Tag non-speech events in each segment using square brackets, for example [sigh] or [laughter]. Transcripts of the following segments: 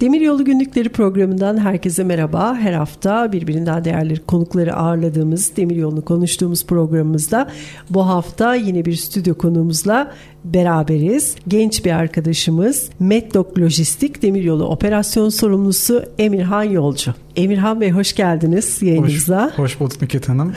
Demiryolu Günlükleri programından herkese merhaba. Her hafta birbirinden değerli konukları ağırladığımız Demiryolu'nu konuştuğumuz programımızda bu hafta yine bir stüdyo konuğumuzla beraberiz. Genç bir arkadaşımız Medlock Lojistik Demiryolu Operasyon Sorumlusu Emirhan Yolcu. Emirhan Bey hoş geldiniz yayınımıza. Hoş, hoş bulduk Nüket Hanım.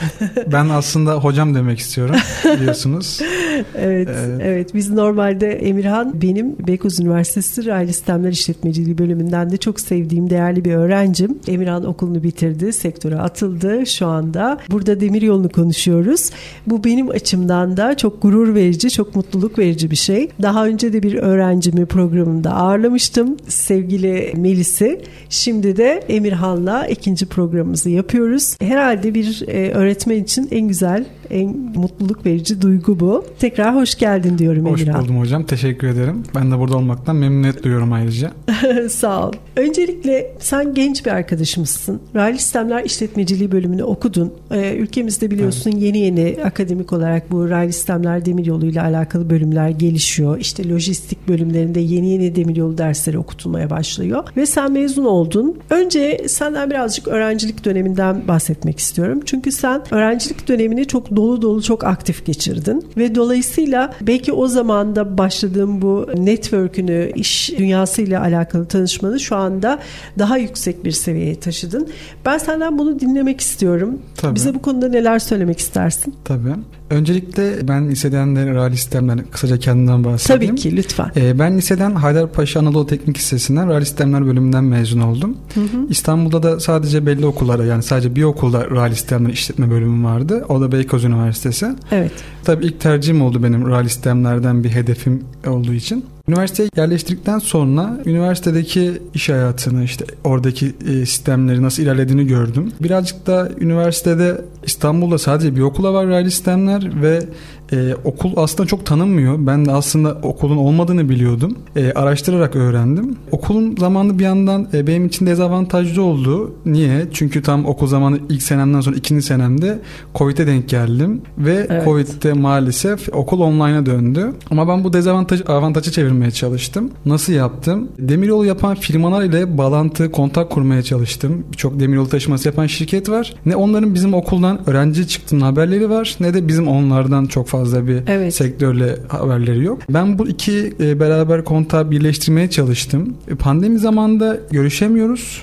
ben aslında hocam demek istiyorum biliyorsunuz. [laughs] evet, ee, evet biz normalde Emirhan benim Beykoz Üniversitesi Raylı Sistemler İşletmeciliği bölümünden de çok sevdiğim değerli bir öğrencim. Emirhan okulunu bitirdi, sektöre atıldı şu anda. Burada demir yolunu konuşuyoruz. Bu benim açımdan da çok gurur verici, çok mutluluk verici bir şey. Daha önce de bir öğrencimi programımda ağırlamıştım. Sevgili Melis'i. Şimdi de Emirhan'la ikinci programımızı yapıyoruz. Herhalde bir e, öğretmen için en güzel, en mutluluk verici duygu bu. Tekrar hoş geldin diyorum hoş Emirhan. Hoş buldum hocam. Teşekkür ederim. Ben de burada olmaktan memnuniyet duyuyorum ayrıca. [laughs] Sağ ol. Öncelikle sen genç bir arkadaşımızsın. Raylı Sistemler İşletmeciliği bölümünü okudun. Ee, ülkemizde biliyorsun evet. yeni yeni akademik olarak bu raylı sistemler demiryolu ile alakalı bölümler gelişiyor. İşte lojistik bölümlerinde yeni yeni demiryolu dersleri okutulmaya başlıyor. Ve sen mezun oldun. Önce senden birazcık öğrencilik döneminden bahsetmek istiyorum. Çünkü sen öğrencilik dönemini çok dolu dolu çok aktif geçirdin. Ve dolayısıyla belki o zaman da başladığım bu network'ünü, iş dünyasıyla alakalı tanışmanı şu anda daha yüksek bir seviyeye taşıdın. Ben senden bunu dinlemek istiyorum. Tabii. Bize bu konuda neler söylemek istersin? Tabii. Öncelikle ben liseden de rally sistemden kısaca kendimden bahsedeyim. Tabii ki lütfen. Ee, ben liseden Haydarpaşa Anadolu Teknik Lisesi'nden rally sistemler bölümünden mezun oldum. Hı hı. İstanbul'da da sadece belli okullara yani sadece bir okulda rally sistemler işletme bölümü vardı. O da Beykoz Üniversitesi. Evet. Tabii ilk tercihim oldu benim rally sistemlerden bir hedefim olduğu için. Üniversiteye yerleştirdikten sonra üniversitedeki iş hayatını işte oradaki e, sistemleri nasıl ilerlediğini gördüm. Birazcık da üniversitede İstanbul'da sadece bir okula var raylı sistemler ve ee, okul aslında çok tanınmıyor. Ben de aslında okulun olmadığını biliyordum. Ee, araştırarak öğrendim. Okulun zamanı bir yandan e, benim için dezavantajlı oldu. Niye? Çünkü tam okul zamanı ilk senemden sonra ikinci senemde Covid'e denk geldim. Ve evet. Covid'de maalesef okul online'a döndü. Ama ben bu dezavantajı avantajı çevirmeye çalıştım. Nasıl yaptım? Demiryolu yapan firmalar ile bağlantı, kontak kurmaya çalıştım. Birçok demiryolu taşıması yapan şirket var. Ne onların bizim okuldan öğrenci çıktığının haberleri var ne de bizim onlardan çok fazla fazla bir evet. sektörle haberleri yok. Ben bu iki e, beraber kontağı birleştirmeye çalıştım. E, pandemi zamanında görüşemiyoruz.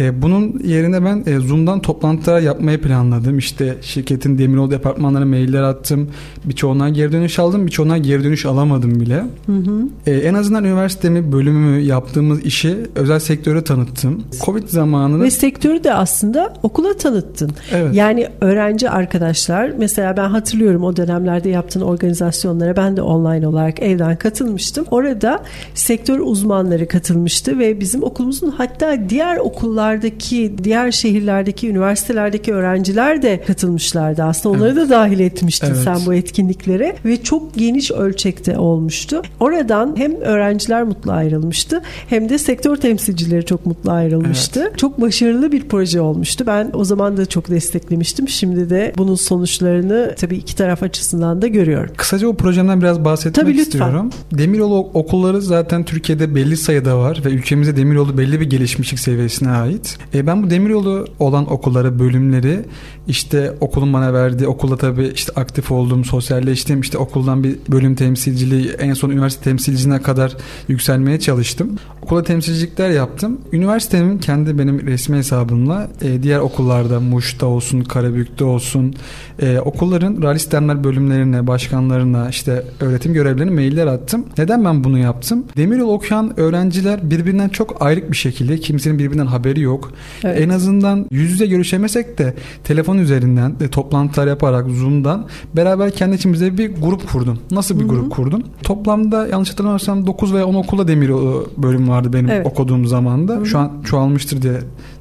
E, bunun yerine ben e, Zoom'dan toplantılar yapmayı planladım. İşte şirketin demiryolu departmanlarına mailler attım. Birçoğundan geri dönüş aldım. Birçoğundan geri dönüş alamadım bile. Hı hı. E, en azından üniversitemi, bölümümü, yaptığımız işi özel sektöre tanıttım. Covid zamanında... Ve sektörü de aslında okula tanıttın. Evet. Yani öğrenci arkadaşlar mesela ben hatırlıyorum o dönemlerde yaptığın organizasyonlara ben de online olarak evden katılmıştım. Orada sektör uzmanları katılmıştı ve bizim okulumuzun hatta diğer okullar okullardaki, diğer şehirlerdeki, üniversitelerdeki öğrenciler de katılmışlardı. Aslında onları evet. da dahil etmiştin evet. sen bu etkinliklere ve çok geniş ölçekte olmuştu. Oradan hem öğrenciler mutlu ayrılmıştı hem de sektör temsilcileri çok mutlu ayrılmıştı. Evet. Çok başarılı bir proje olmuştu. Ben o zaman da çok desteklemiştim. Şimdi de bunun sonuçlarını tabii iki taraf açısından da görüyorum. Kısaca o projemden biraz bahsetmek tabii, lütfen. istiyorum. Demiryolu okulları zaten Türkiye'de belli sayıda var ve ülkemizde demiryolu belli bir gelişmişlik seviyesine ait ait. E, ben bu demiryolu olan okulları, bölümleri işte okulun bana verdiği, okulda tabii işte aktif olduğum, sosyalleştiğim işte okuldan bir bölüm temsilciliği, en son üniversite temsilciliğine kadar yükselmeye çalıştım. Okula temsilcilikler yaptım. Üniversitemin kendi benim resmi hesabımla e, diğer okullarda Muş'ta olsun, Karabük'te olsun e, okulların rally bölümlerine, başkanlarına işte öğretim görevlerine mailler attım. Neden ben bunu yaptım? Demiryolu okuyan öğrenciler birbirinden çok ayrık bir şekilde kimsenin birbirinden haberi yok. Evet. En azından yüz yüze görüşemesek de telefon üzerinden de toplantılar yaparak Zoom'dan beraber kendi içimizde bir grup kurdum. Nasıl bir Hı-hı. grup kurdum? Toplamda yanlış hatırlamıyorsam 9 veya 10 okulda demir bölüm vardı benim evet. okuduğum zamanda. Hı-hı. Şu an çoğalmıştır diye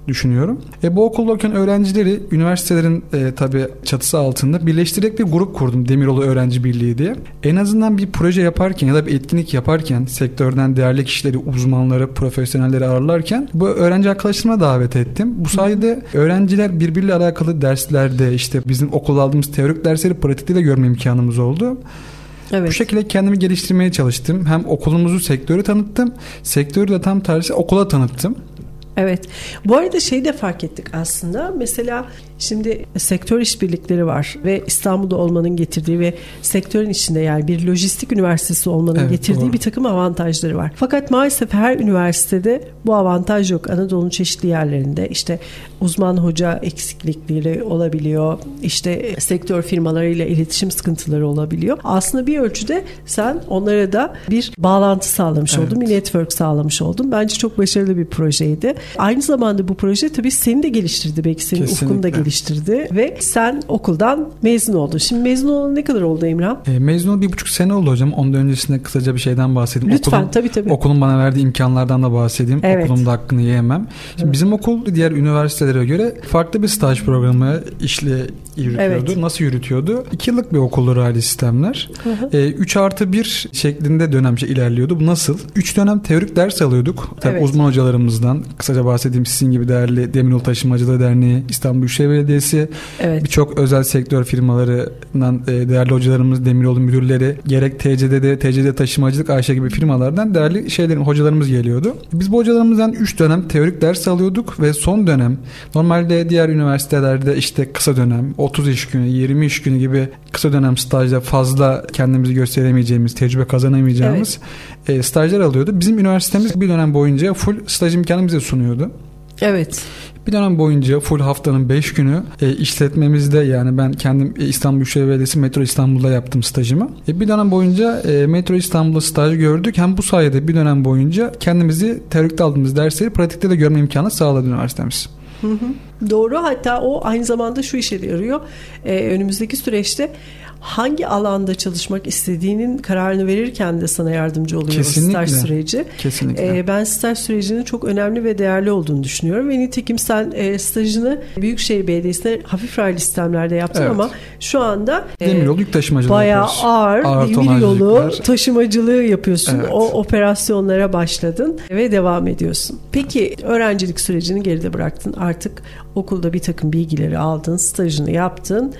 düşünüyorum. E, bu okulda okuyan öğrencileri üniversitelerin e, tabi çatısı altında birleştirerek bir grup kurdum Demiryolu Öğrenci Birliği diye. En azından bir proje yaparken ya da bir etkinlik yaparken sektörden değerli kişileri, uzmanları, profesyonelleri ağırlarken bu öğrenci arkadaşlarıma davet ettim. Bu sayede öğrenciler birbiriyle alakalı derslerde işte bizim okulda aldığımız teorik dersleri pratikte de görme imkanımız oldu. Evet. Bu şekilde kendimi geliştirmeye çalıştım. Hem okulumuzu sektörü tanıttım. Sektörü de tam tersi okula tanıttım. Evet. Bu arada şeyi de fark ettik aslında. Mesela Şimdi sektör işbirlikleri var ve İstanbul'da olmanın getirdiği ve sektörün içinde yani bir lojistik üniversitesi olmanın evet, getirdiği doğru. bir takım avantajları var. Fakat maalesef her üniversitede bu avantaj yok. Anadolu'nun çeşitli yerlerinde işte uzman hoca eksiklikleri olabiliyor. İşte sektör firmalarıyla iletişim sıkıntıları olabiliyor. Aslında bir ölçüde sen onlara da bir bağlantı sağlamış evet. oldun. Bir network sağlamış oldun. Bence çok başarılı bir projeydi. Aynı zamanda bu proje tabii seni de geliştirdi. Belki senin Kesinlikle. ufkunu da geliştirdi geliştirdi ve sen okuldan mezun oldun. Şimdi mezun olan ne kadar oldu Emrah? E, mezun oldu bir buçuk sene oldu hocam. Ondan öncesinde kısaca bir şeyden bahsedeyim. Lütfen okulun, tabii tabii. Okulun bana verdiği imkanlardan da bahsedeyim. Evet. Okulun da hakkını yiyemem. Şimdi evet. bizim okul diğer üniversitelere göre farklı bir staj programı işle yürütüyordu. Evet. Nasıl yürütüyordu? İki yıllık bir okuldu raylı sistemler. Hı hı. E, 3 artı 1 şeklinde dönemce ilerliyordu. Bu nasıl? 3 dönem teorik ders alıyorduk. Tabii evet. uzman hocalarımızdan. Kısaca bahsedeyim sizin gibi değerli Demiryolu Taşımacılığı Derneği, İstanbul Büyükşehir Belediyesi, evet. birçok özel sektör firmalarından e, değerli hocalarımız, Demiryolu müdürleri, gerek TCD'de, TCD Taşımacılık Ayşe gibi firmalardan değerli şeylerin hocalarımız geliyordu. Biz bu hocalarımızdan 3 dönem teorik ders alıyorduk ve son dönem normalde diğer üniversitelerde işte kısa dönem, 30 iş günü, 20 iş günü gibi kısa dönem stajda fazla kendimizi gösteremeyeceğimiz, tecrübe kazanamayacağımız evet. e, stajlar alıyordu. Bizim üniversitemiz bir dönem boyunca full staj imkanı bize sunuyordu. Evet. Bir dönem boyunca full haftanın 5 günü e, işletmemizde yani ben kendim e, İstanbul Büyükşehir Belediyesi Metro İstanbul'da yaptım stajımı. E, bir dönem boyunca e, Metro İstanbul'da staj gördük. Hem bu sayede bir dönem boyunca kendimizi teorikte aldığımız dersleri pratikte de görme imkanı sağladı üniversitemiz. Hı hı. Doğru hatta o aynı zamanda şu işe yarıyor. Ee, önümüzdeki süreçte hangi alanda çalışmak istediğinin kararını verirken de sana yardımcı oluyor Kesinlikle. staj süreci. Kesinlikle. Ee, ben staj sürecinin çok önemli ve değerli olduğunu düşünüyorum. Ve nitekim sen e, stajını Büyükşehir Belediyesi'nde hafif raylı sistemlerde yaptın evet. ama şu anda e, demiryolu yük taşımacılığı bayağı ağır, ağır demiryolu taşımacılığı yapıyorsun. Evet. O operasyonlara başladın ve devam ediyorsun. Peki öğrencilik sürecini geride bıraktın. Artık okulda bir takım bilgileri aldın, stajını yaptın.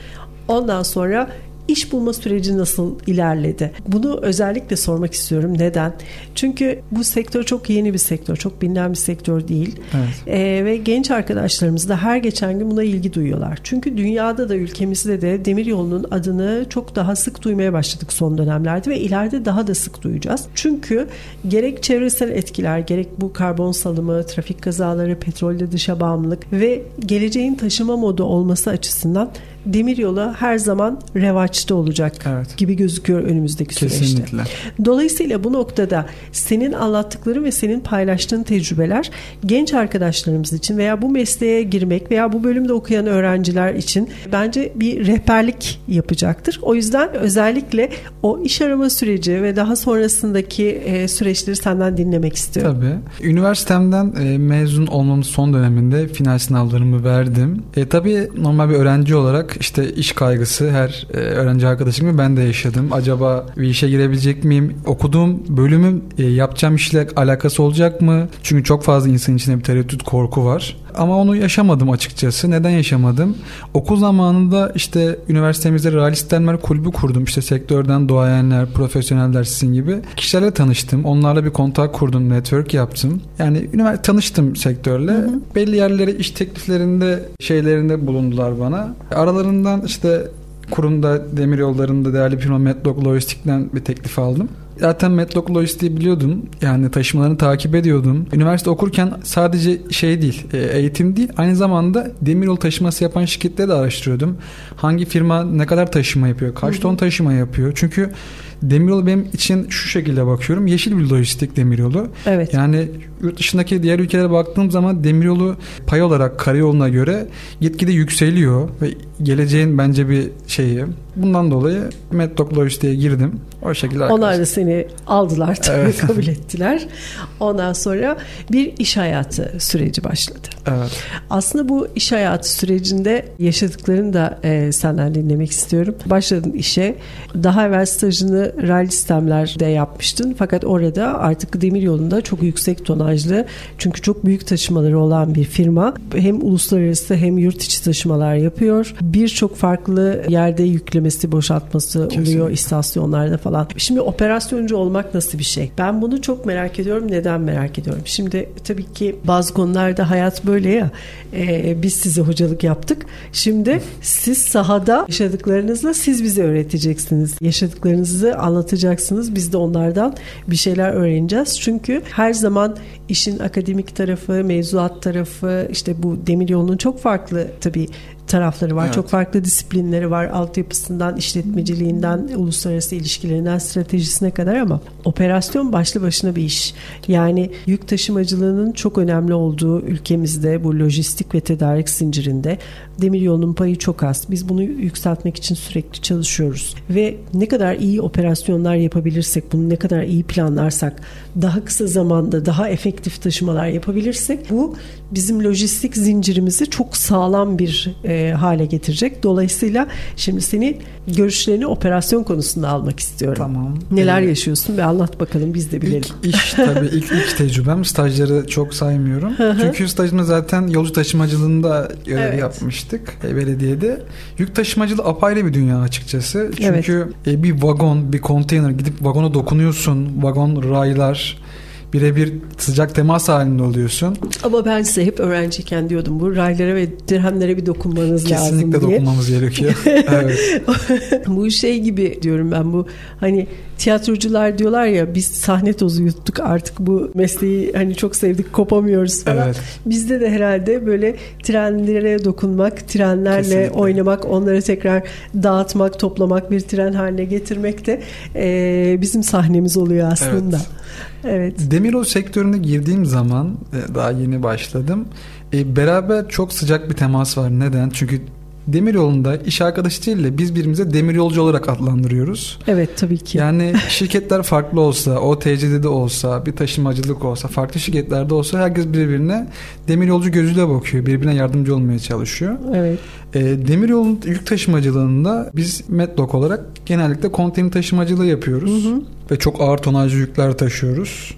Ondan sonra iş bulma süreci nasıl ilerledi? Bunu özellikle sormak istiyorum. Neden? Çünkü bu sektör çok yeni bir sektör. Çok bilinen bir sektör değil. Evet. Ee, ve genç arkadaşlarımız da her geçen gün buna ilgi duyuyorlar. Çünkü dünyada da ülkemizde de demir yolunun adını çok daha sık duymaya başladık son dönemlerde ve ileride daha da sık duyacağız. Çünkü gerek çevresel etkiler, gerek bu karbon salımı, trafik kazaları, petrolde dışa bağımlılık ve geleceğin taşıma modu olması açısından demiryolu her zaman revaçta olacak evet. gibi gözüküyor önümüzdeki Kesinlikle. süreçte. Dolayısıyla bu noktada senin anlattıkların ve senin paylaştığın tecrübeler genç arkadaşlarımız için veya bu mesleğe girmek veya bu bölümde okuyan öğrenciler için bence bir rehberlik yapacaktır. O yüzden özellikle o iş arama süreci ve daha sonrasındaki e, süreçleri senden dinlemek istiyorum. Tabii. Üniversitemden e, mezun olmamın son döneminde final sınavlarımı verdim. E, tabii normal bir öğrenci olarak olarak işte iş kaygısı her e, öğrenci arkadaşım gibi ben de yaşadım. Acaba bir işe girebilecek miyim? Okuduğum bölümün e, yapacağım işle alakası olacak mı? Çünkü çok fazla insan içinde bir tereddüt korku var. Ama onu yaşamadım açıkçası. Neden yaşamadım? Okul zamanında işte üniversitemizde realist denmer kulübü kurdum. İşte sektörden doğayanlar, profesyoneller sizin gibi. Kişilerle tanıştım. Onlarla bir kontak kurdum, network yaptım. Yani üniversite tanıştım sektörle. Hı hı. Belli yerlere iş tekliflerinde, şeylerinde bulundular bana. Aralarından işte kurumda demir yollarında değerli firma Medlock Lojistik'ten bir teklif aldım. Zaten Medlock Logistik'i biliyordum. Yani taşımalarını takip ediyordum. Üniversite okurken sadece şey değil, e, eğitim değil. Aynı zamanda demiryolu taşıması yapan şirketleri de araştırıyordum. Hangi firma ne kadar taşıma yapıyor? Kaç ton taşıma yapıyor? Çünkü demiryolu benim için şu şekilde bakıyorum. Yeşil bir lojistik demiryolu. Evet. Yani yurt dışındaki diğer ülkelere baktığım zaman demiryolu pay olarak karayoluna göre gitgide yükseliyor ve geleceğin bence bir şeyi Bundan dolayı Medlock Logistiğe girdim. O şekilde Onlar da seni aldılar tabii evet. [laughs] kabul ettiler. Ondan sonra bir iş hayatı süreci başladı. Evet. Aslında bu iş hayatı sürecinde yaşadıklarını da e, senden dinlemek istiyorum. Başladın işe. Daha evvel stajını rally sistemlerde yapmıştın. Fakat orada artık demir yolunda çok yüksek tonajlı çünkü çok büyük taşımaları olan bir firma. Hem uluslararası hem yurt içi taşımalar yapıyor. Birçok farklı yerde yüklemesi, boşaltması Kesinlikle. oluyor istasyonlarda falan. Şimdi operasyoncu olmak nasıl bir şey? Ben bunu çok merak ediyorum. Neden merak ediyorum? Şimdi tabii ki bazı konularda hayat böyle ya. E, biz size hocalık yaptık. Şimdi siz sahada yaşadıklarınızla siz bize öğreteceksiniz. Yaşadıklarınızı anlatacaksınız. Biz de onlardan bir şeyler öğreneceğiz. Çünkü her zaman işin akademik tarafı, mevzuat tarafı, işte bu demir yolunun çok farklı tabii tarafları var. Evet. Çok farklı disiplinleri var. Altyapısından, işletmeciliğinden, uluslararası ilişkilerinden, stratejisine kadar ama operasyon başlı başına bir iş. Yani yük taşımacılığının çok önemli olduğu ülkemizde bu lojistik ve tedarik zincirinde demir yolunun payı çok az. Biz bunu yükseltmek için sürekli çalışıyoruz. Ve ne kadar iyi operasyonlar yapabilirsek, bunu ne kadar iyi planlarsak, daha kısa zamanda daha efektif taşımalar yapabilirsek bu bizim lojistik zincirimizi çok sağlam bir e, hale getirecek. Dolayısıyla şimdi senin görüşlerini operasyon konusunda almak istiyorum. Tamam. Neler ee, yaşıyorsun ve anlat bakalım biz de bilelim. İlk iş tabii ilk, [laughs] ilk tecrübem stajları çok saymıyorum. Çünkü stajımda zaten yolcu taşımacılığında görev evet. Yapmıştık e, belediyede. Yük taşımacılığı apayrı bir dünya açıkçası. Çünkü evet. bir vagon, bir konteyner gidip vagona dokunuyorsun. Vagon raylar birebir sıcak temas halinde oluyorsun. Ama ben size hep öğrenciyken diyordum bu raylara ve dirhemlere bir dokunmanız Kesinlikle lazım diye. Kesinlikle dokunmamız gerekiyor. [laughs] evet. [laughs] bu şey gibi diyorum ben bu hani tiyatrocular diyorlar ya biz sahne tozu yuttuk artık bu mesleği hani çok sevdik kopamıyoruz falan. Evet. Bizde de herhalde böyle trenlere dokunmak, trenlerle Kesinlikle. oynamak, onları tekrar dağıtmak, toplamak, bir tren haline getirmek de e, bizim sahnemiz oluyor aslında. Evet. Evet. Demiryolu sektörüne girdiğim zaman e, daha yeni başladım. E, beraber çok sıcak bir temas var. Neden? Çünkü demiryolunda iş arkadaşı değil de biz birbirimize demiryolcu olarak adlandırıyoruz. Evet tabii ki. Yani şirketler farklı olsa, o TCD'de olsa, bir taşımacılık olsa, farklı şirketlerde olsa herkes birbirine demiryolcu gözüyle bakıyor. Birbirine yardımcı olmaya çalışıyor. Evet. E, demiryolu yük taşımacılığında biz Medlock olarak genellikle konteyner taşımacılığı yapıyoruz. Hı hı. Ve çok ağır tonajlı yükler taşıyoruz.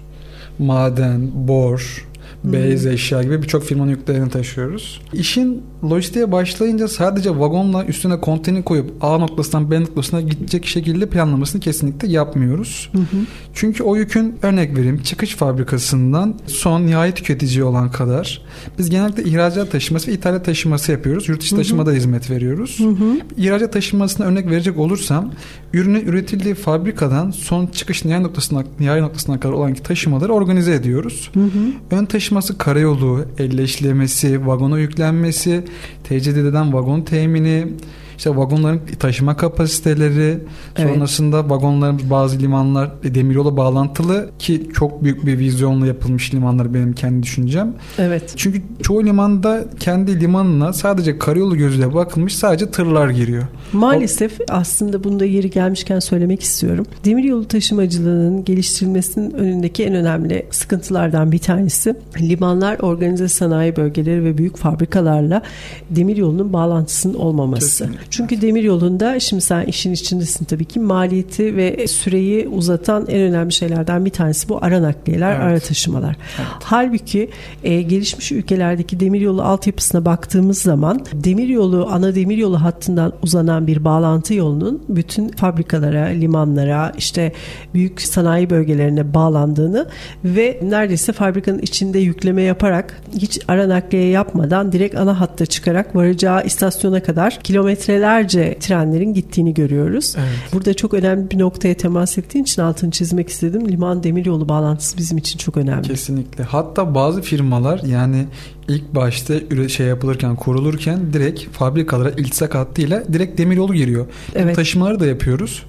Maden, bor, beyaz eşya gibi birçok firmanın yüklerini taşıyoruz. İşin lojistiğe başlayınca sadece vagonla üstüne konteyner koyup A noktasından B noktasına gidecek şekilde planlamasını kesinlikle yapmıyoruz. Hı hı. Çünkü o yükün örnek vereyim çıkış fabrikasından son nihayet tüketici olan kadar biz genellikle ihracat taşıması ve ithalat taşıması yapıyoruz. Yurt dışı taşımada hizmet veriyoruz. Hı hı. İhracat taşımasına örnek verecek olursam ürünün üretildiği fabrikadan son çıkış nihai noktasına nihai noktasına kadar olan taşımaları organize ediyoruz. Hı hı. Ön taşıması karayolu, elleşlemesi, vagona yüklenmesi, TCD'den vagon temini, işte vagonların taşıma kapasiteleri, evet. sonrasında vagonların bazı limanlar demiryolu bağlantılı ki çok büyük bir vizyonla yapılmış limanlar benim kendi düşüncem. Evet. Çünkü çoğu limanda kendi limanına sadece karayolu gözüyle bakılmış sadece tırlar giriyor. Maalesef o... aslında bunda yeri gelmişken söylemek istiyorum. Demiryolu taşımacılığının geliştirilmesinin önündeki en önemli sıkıntılardan bir tanesi limanlar, organize sanayi bölgeleri ve büyük fabrikalarla demiryolunun bağlantısının olmaması. Kesinlikle. Çünkü demir yolunda şimdi sen işin içindesin tabii ki maliyeti ve süreyi uzatan en önemli şeylerden bir tanesi bu ara nakliyeler, evet. ara taşımalar. Evet. Halbuki e, gelişmiş ülkelerdeki demir yolu altyapısına baktığımız zaman demir yolu ana demir yolu hattından uzanan bir bağlantı yolunun bütün fabrikalara, limanlara, işte büyük sanayi bölgelerine bağlandığını ve neredeyse fabrikanın içinde yükleme yaparak hiç ara nakliye yapmadan direkt ana hatta çıkarak varacağı istasyona kadar kilometreler kilometrelerce trenlerin gittiğini görüyoruz. Evet. Burada çok önemli bir noktaya temas ettiğin için altını çizmek istedim. Liman demiryolu bağlantısı bizim için çok önemli. Kesinlikle. Hatta bazı firmalar yani ilk başta şey yapılırken kurulurken direkt fabrikalara iltisak hattıyla direkt demiryolu giriyor. Evet. Taşımaları da yapıyoruz.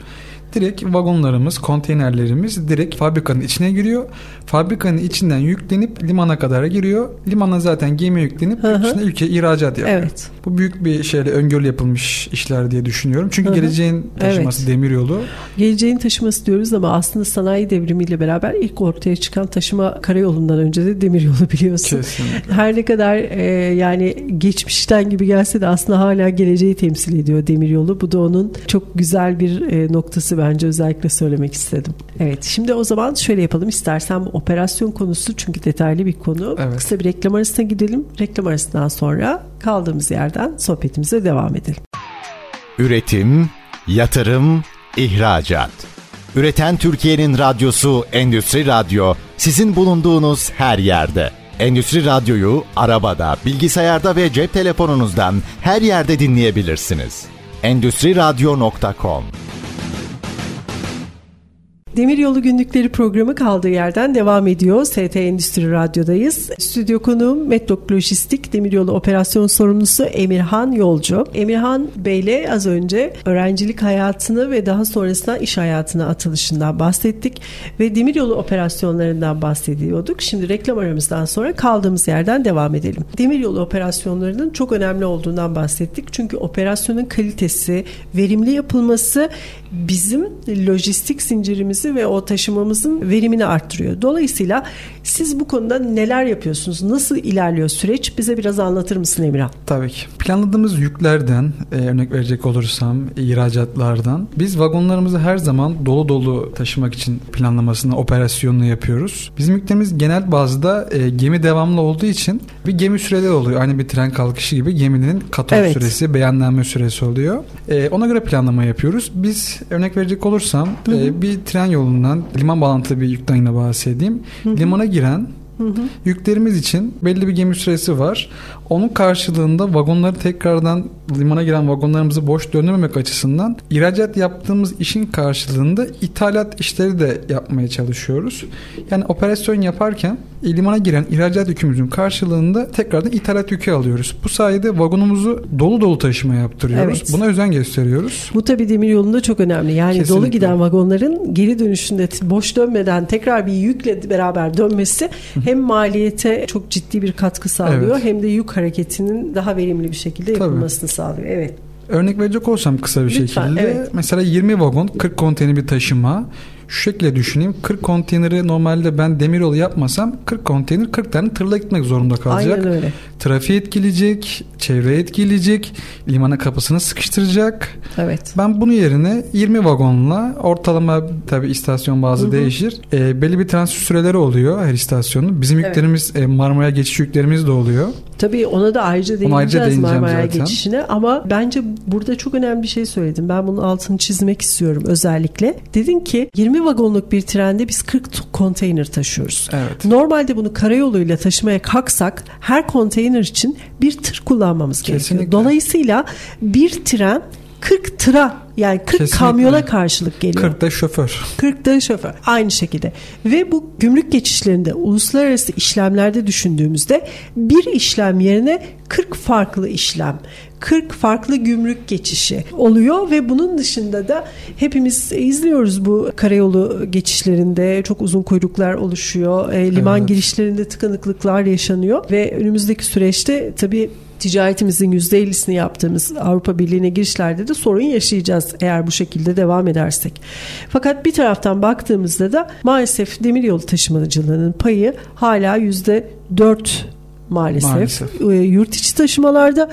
Direkt vagonlarımız, konteynerlerimiz direkt fabrikanın içine giriyor. Fabrikanın içinden yüklenip limana kadar giriyor. Limana zaten gemi yüklenip Hı hı. içine ülkeye ihracat yapıyor. Evet. Bu büyük bir şeyle öngörü yapılmış işler diye düşünüyorum. Çünkü Hı hı. geleceğin taşıması Evet. demiryolu. Geleceğin taşıması diyoruz ama aslında sanayi devrimiyle beraber ilk ortaya çıkan taşıma karayolundan önce de demiryolu biliyorsun. Kesinlikle. Her ne kadar e, yani geçmişten gibi gelse de aslında hala geleceği temsil ediyor demiryolu. Bu da onun çok güzel bir e, noktası bence özellikle söylemek istedim. Evet şimdi o zaman şöyle yapalım istersen bu operasyon konusu çünkü detaylı bir konu. Evet. Kısa bir reklam arasına gidelim. Reklam arasından sonra kaldığımız yerden sohbetimize devam edelim. Üretim, yatırım, ihracat. Üreten Türkiye'nin radyosu Endüstri Radyo sizin bulunduğunuz her yerde. Endüstri Radyo'yu arabada, bilgisayarda ve cep telefonunuzdan her yerde dinleyebilirsiniz. Endüstri Radyo.com Demiryolu Günlükleri programı kaldığı yerden devam ediyor. ST Endüstri Radyo'dayız. Stüdyo konuğum Metlok Lojistik Demiryolu Operasyon Sorumlusu Emirhan Yolcu. Emirhan Bey'le az önce öğrencilik hayatını ve daha sonrasında iş hayatına atılışından bahsettik. Ve demiryolu operasyonlarından bahsediyorduk. Şimdi reklam aramızdan sonra kaldığımız yerden devam edelim. Demiryolu operasyonlarının çok önemli olduğundan bahsettik. Çünkü operasyonun kalitesi, verimli yapılması bizim lojistik zincirimizi ve o taşımamızın verimini arttırıyor. Dolayısıyla siz bu konuda neler yapıyorsunuz? Nasıl ilerliyor süreç? Bize biraz anlatır mısın Emirhan? Tabii ki. Planladığımız yüklerden e, örnek verecek olursam ihracatlardan biz vagonlarımızı her zaman dolu dolu taşımak için planlamasını, operasyonunu yapıyoruz. Bizim yüklerimiz genel bazda e, gemi devamlı olduğu için bir gemi süreleri oluyor. Aynı bir tren kalkışı gibi geminin katot Evet. süresi, beyanlanma süresi oluyor. E, ona göre planlama yapıyoruz. Biz örnek verecek olursam e, bir tren yolundan liman bağlantılı bir yükten yine bahsedeyim. Limana giren Yüklerimiz için belli bir gemi süresi var. Onun karşılığında vagonları tekrardan limana giren vagonlarımızı boş döndürmemek açısından ihracat yaptığımız işin karşılığında ithalat işleri de yapmaya çalışıyoruz. Yani operasyon yaparken e, limana giren ihracat yükümüzün karşılığında tekrardan ithalat yükü alıyoruz. Bu sayede vagonumuzu dolu dolu taşıma yaptırıyoruz. Evet. Buna özen gösteriyoruz. Bu tabii demir yolunda çok önemli. Yani Kesinlikle. dolu giden vagonların geri dönüşünde boş dönmeden tekrar bir yükle beraber dönmesi hem maliyete çok ciddi bir katkı sağlıyor Evet. hem de yük hareketinin daha verimli bir şekilde Tabii. yapılmasını sağlıyor. Evet. Örnek verecek olsam kısa bir Lütfen, şekilde. evet. Mesela 20 vagon 40 konteyner bir taşıma. Şu şekilde düşüneyim. 40 konteyneri normalde ben demiryolu yapmasam 40 konteyner 40 tane tırla gitmek zorunda kalacak. Aynen öyle. Trafiği etkileyecek, çevreyi etkileyecek, limana kapısını sıkıştıracak. Evet. Ben bunu yerine 20 vagonla ortalama tabi istasyon bazı değişir. E, belli bir transit süreleri oluyor her istasyonun. Bizim Evet. yüklerimiz e, Marmara'ya geçiş yüklerimiz de oluyor. Tabii ona da ayrıca değineceğiz değineceğim Marmara zaten. geçişine ama bence burada çok önemli bir şey söyledim. Ben bunun altını çizmek istiyorum özellikle. Dedin ki 20 vagonluk bir trende biz 40 t- konteyner taşıyoruz. Evet. Normalde bunu karayoluyla taşımaya kalksak her konteyner için bir tır kullanmamız gerekiyor. Kesinlikle. Dolayısıyla bir tren 40 tıra yani 40 Kesinlikle. kamyona karşılık geliyor. 40'da şoför. 40 da şoför. Aynı şekilde. Ve bu gümrük geçişlerinde uluslararası işlemlerde düşündüğümüzde bir işlem yerine 40 farklı işlem. 40 farklı gümrük geçişi oluyor ve bunun dışında da hepimiz izliyoruz bu karayolu geçişlerinde çok uzun kuyruklar oluşuyor. E, liman Evet. girişlerinde tıkanıklıklar yaşanıyor ve önümüzdeki süreçte tabii ticaretimizin %50'sini yaptığımız Avrupa Birliği'ne girişlerde de sorun yaşayacağız eğer bu şekilde devam edersek. Fakat bir taraftan baktığımızda da maalesef demiryolu taşımacılığının payı hala %4 maalesef. Maalesef. Ee, Yurt içi taşımalarda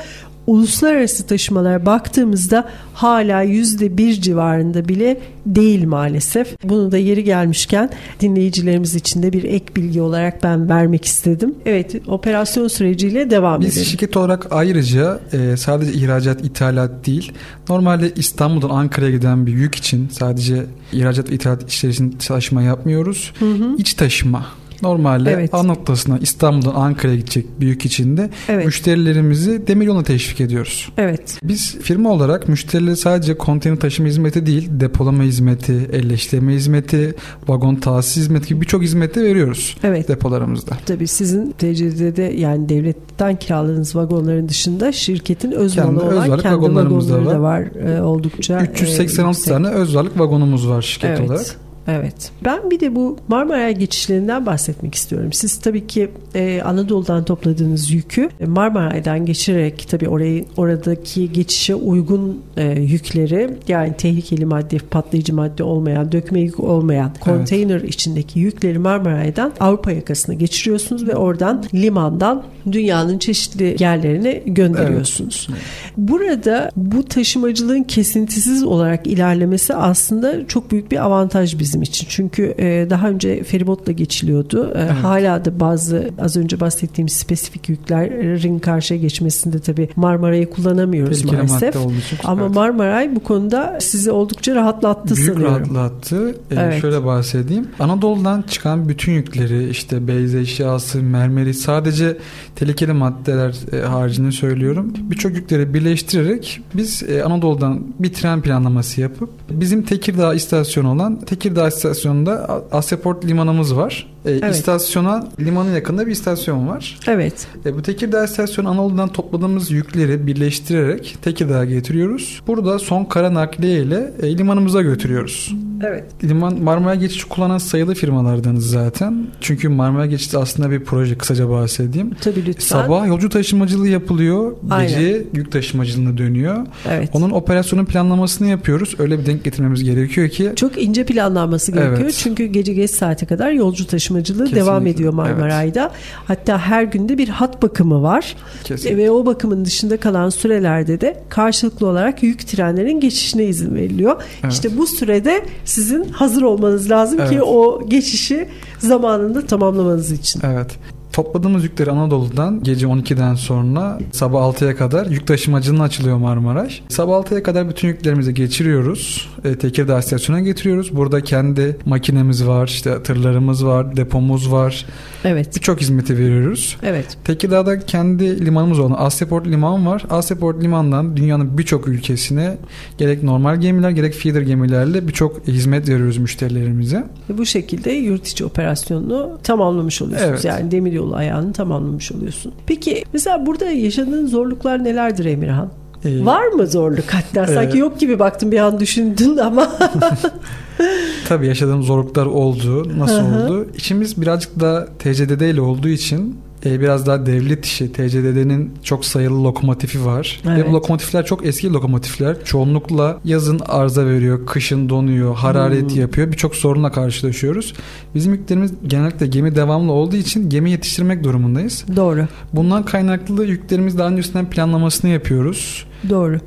uluslararası taşımalara baktığımızda hala yüzde bir civarında bile değil maalesef. Bunu da yeri gelmişken dinleyicilerimiz için de bir ek bilgi olarak ben vermek istedim. Evet operasyon süreciyle devam Biz edelim. şirket olarak ayrıca e, sadece ihracat, ithalat değil, normalde İstanbul'dan Ankara'ya giden bir yük için sadece ihracat ve ithalat işleri için çalışma yapmıyoruz. İç taşıma. Normalde evet. A noktasına İstanbul'dan Ankara'ya gidecek bir yük içinde evet. müşterilerimizi demiryoluna teşvik ediyoruz. Evet. Biz firma olarak müşterilere sadece konteyner taşıma hizmeti değil, depolama hizmeti, elleştirme hizmeti, vagon tahsis hizmeti gibi birçok hizmeti veriyoruz evet. depolarımızda. Tabii sizin TCD'de yani devletten kiraladığınız vagonların dışında şirketin öz kendi olan kendi vagonlarımız da var. Da var e, oldukça 386 e, tane öz varlık vagonumuz var şirket evet. olarak. Evet. Ben bir de bu Marmara geçişlerinden bahsetmek istiyorum. Siz tabii ki e, Anadolu'dan topladığınız yükü e, Marmaray'dan geçirerek tabii orayı oradaki geçişe uygun e, yükleri yani tehlikeli madde, patlayıcı madde olmayan, dökme yük olmayan konteyner evet. içindeki yükleri Marmaray'dan Avrupa yakasına geçiriyorsunuz ve oradan limandan dünyanın çeşitli yerlerine gönderiyorsunuz. Evet. Burada bu taşımacılığın kesintisiz olarak ilerlemesi aslında çok büyük bir avantaj bizim bizim için. Çünkü e, daha önce feribotla geçiliyordu. E, evet. Hala da bazı az önce bahsettiğim spesifik yüklerin karşıya geçmesinde tabii Marmara'yı kullanamıyoruz Tehlikeli maalesef. Ama evet. Marmaray bu konuda sizi oldukça rahatlattı Büyük sanıyorum. Büyük rahatlattı. Ee, evet. Şöyle bahsedeyim. Anadolu'dan çıkan bütün yükleri işte beyaz eşyası, mermeri sadece tehlikeli maddeler e, haricinde söylüyorum. Birçok yükleri birleştirerek biz e, Anadolu'dan bir tren planlaması yapıp bizim Tekirdağ istasyonu olan Tekirdağ istasyonunda Asyaport limanımız var. E, evet. İstasyona limanın yakında bir istasyon var. Evet. E, bu Tekirdağ istasyonu Anadolu'dan topladığımız yükleri birleştirerek Tekirdağ'a getiriyoruz. Burada son kara nakliye ile e, limanımıza götürüyoruz. Evet. Liman Marmara Geçişi kullanan sayılı firmalardanız zaten. Çünkü Marmara Geçişi aslında bir proje kısaca bahsedeyim. Tabii lütfen. Sabah yolcu taşımacılığı yapılıyor. Aynen. Gece yük taşımacılığına dönüyor. Evet. Onun operasyonun planlamasını yapıyoruz. Öyle bir denk getirmemiz gerekiyor ki. Çok ince planlanması gerekiyor. Evet. Çünkü gece geç saate kadar yolcu taşımacılığı Kesinlikle. devam ediyor Marmaray'da. Evet. Hatta her günde bir hat bakımı var. Kesinlikle. Ve o bakımın dışında kalan sürelerde de karşılıklı olarak yük trenlerin geçişine izin veriliyor. Evet. İşte bu sürede sizin hazır olmanız lazım evet. ki o geçişi zamanında tamamlamanız için. Evet. Topladığımız yükleri Anadolu'dan gece 12'den sonra sabah 6'ya kadar yük taşımacılığına açılıyor Marmaraş. Sabah 6'ya kadar bütün yüklerimizi geçiriyoruz. E, Tekirdağ istasyonuna getiriyoruz. Burada kendi makinemiz var, işte tırlarımız var, depomuz var. Evet. Birçok hizmeti veriyoruz. Evet. Tekirdağ'da kendi limanımız olan Asyaport Liman var. Asyaport Liman'dan dünyanın birçok ülkesine gerek normal gemiler gerek feeder gemilerle birçok hizmet veriyoruz müşterilerimize. Bu şekilde yurt içi operasyonunu tamamlamış oluyorsunuz. Evet. Yani demir yolu ayağını tamamlamış oluyorsun. Peki mesela burada yaşadığın zorluklar nelerdir Emirhan? Ee, Var mı zorluk [laughs] hatta? Sanki e, yok gibi baktım bir an düşündün ama. [laughs] Tabii yaşadığım zorluklar oldu. Nasıl oldu? İçimiz birazcık da TCDD ile olduğu için e, biraz daha devlet işi. TCDD'nin çok sayılı lokomotifi var. Evet. Ve bu lokomotifler çok eski lokomotifler. Çoğunlukla yazın arıza veriyor, kışın donuyor, hararet hmm. yapıyor. Birçok sorunla karşılaşıyoruz. Bizim yüklerimiz genellikle gemi devamlı olduğu için gemi yetiştirmek durumundayız. Doğru. Bundan kaynaklı yüklerimiz daha öncesinden planlamasını yapıyoruz. Doğru.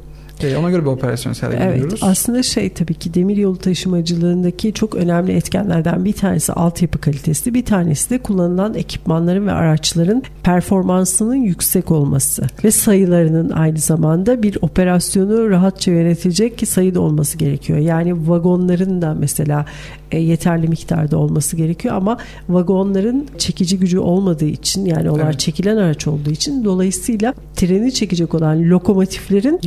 E, ona göre bir operasyon sergiliyoruz. Evet aslında şey tabii ki demir yolu taşımacılığındaki çok önemli etkenlerden bir tanesi altyapı kalitesi bir tanesi de kullanılan ekipmanların ve araçların performansının yüksek olması ve sayılarının aynı zamanda bir operasyonu rahatça yönetilecek sayıda olması gerekiyor. Yani vagonların da mesela e, yeterli miktarda olması gerekiyor ama vagonların çekici gücü olmadığı için yani onlar evet. çekilen araç olduğu için dolayısıyla treni çekecek olan lokomotiflerin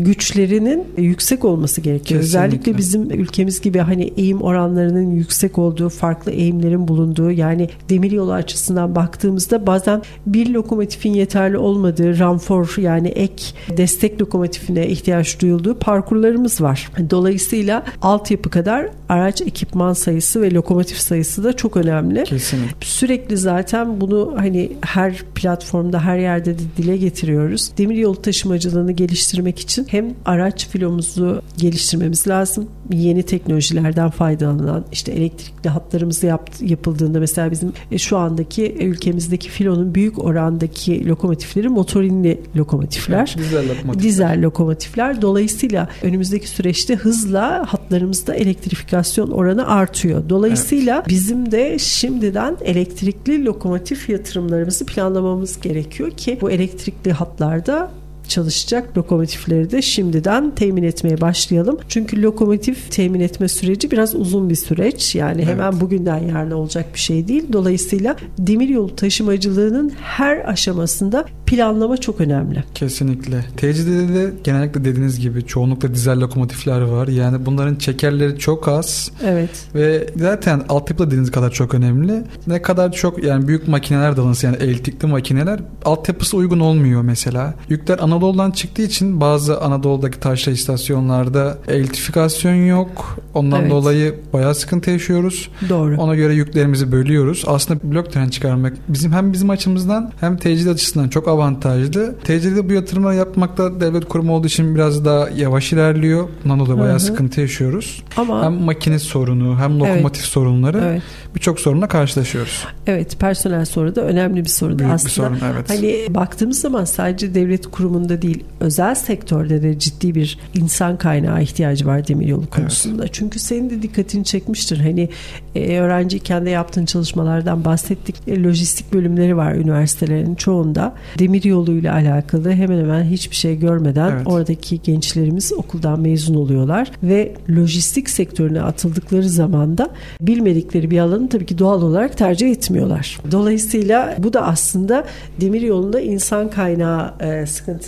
güçlerinin yüksek olması gerekiyor. Kesinlikle. Özellikle bizim ülkemiz gibi hani eğim oranlarının yüksek olduğu, farklı eğimlerin bulunduğu yani demir yolu açısından baktığımızda bazen bir lokomotifin yeterli olmadığı ramfor yani ek destek lokomotifine ihtiyaç duyulduğu parkurlarımız var. Dolayısıyla altyapı kadar araç ekipman sayısı sayısı ve lokomotif sayısı da çok önemli. Kesinlikle. Sürekli zaten bunu hani her platformda her yerde de dile getiriyoruz. Demiryolu taşımacılığını geliştirmek için hem araç filomuzu geliştirmemiz lazım. Yeni teknolojilerden faydalanan işte elektrikli hatlarımız yap, yapıldığında mesela bizim e, şu andaki ülkemizdeki filonun büyük orandaki lokomotifleri motorinli lokomotifler. dizel lokomotifler. Dizel lokomotifler. Dolayısıyla önümüzdeki süreçte hızla hatlarımızda elektrifikasyon oranı artıyor. Dolayısıyla evet. bizim de şimdiden elektrikli lokomotif yatırımlarımızı planlamamız gerekiyor ki bu elektrikli hatlarda çalışacak lokomotifleri de şimdiden temin etmeye başlayalım. Çünkü lokomotif temin etme süreci biraz uzun bir süreç. Yani evet. hemen bugünden yarına olacak bir şey değil. Dolayısıyla demiryolu taşımacılığının her aşamasında planlama çok önemli. Kesinlikle. TCD'de de genellikle dediğiniz gibi çoğunlukla dizel lokomotifler var. Yani bunların çekerleri çok az. Evet. Ve zaten altyapı dediğiniz kadar çok önemli. Ne kadar çok yani büyük makineler dalınsı yani elektrikli makineler altyapısı uygun olmuyor mesela. Yükler Anadolu'dan çıktığı için bazı Anadolu'daki taşra istasyonlarda elektrifikasyon yok. Ondan evet. dolayı bayağı sıkıntı yaşıyoruz. Doğru. Ona göre yüklerimizi bölüyoruz. Aslında blok tren çıkarmak bizim hem bizim açımızdan hem tecrid açısından çok avantajlı. Tecrüde bu yatırımları yapmakta devlet kurumu olduğu için biraz daha yavaş ilerliyor. Bundan dolayı bayağı Hı-hı. sıkıntı yaşıyoruz. Ama hem makine sorunu hem lokomotif evet. sorunları evet. birçok sorunla karşılaşıyoruz. Evet personel sorunu da önemli bir sorun Büyük aslında. bir sorun evet. Hani baktığımız zaman sadece devlet kurumunda değil özel sektörde de ciddi bir insan kaynağı ihtiyacı var demiryolu konusunda. Evet. Çünkü senin de dikkatini çekmiştir. Hani e, öğrenciyken de yaptığın çalışmalardan bahsettik. E, lojistik bölümleri var üniversitelerin çoğunda. Demir yoluyla alakalı hemen hemen hiçbir şey görmeden evet. oradaki gençlerimiz okuldan mezun oluyorlar ve lojistik sektörüne atıldıkları zaman da bilmedikleri bir alanı tabii ki doğal olarak tercih etmiyorlar. Dolayısıyla bu da aslında demir yolunda insan kaynağı e,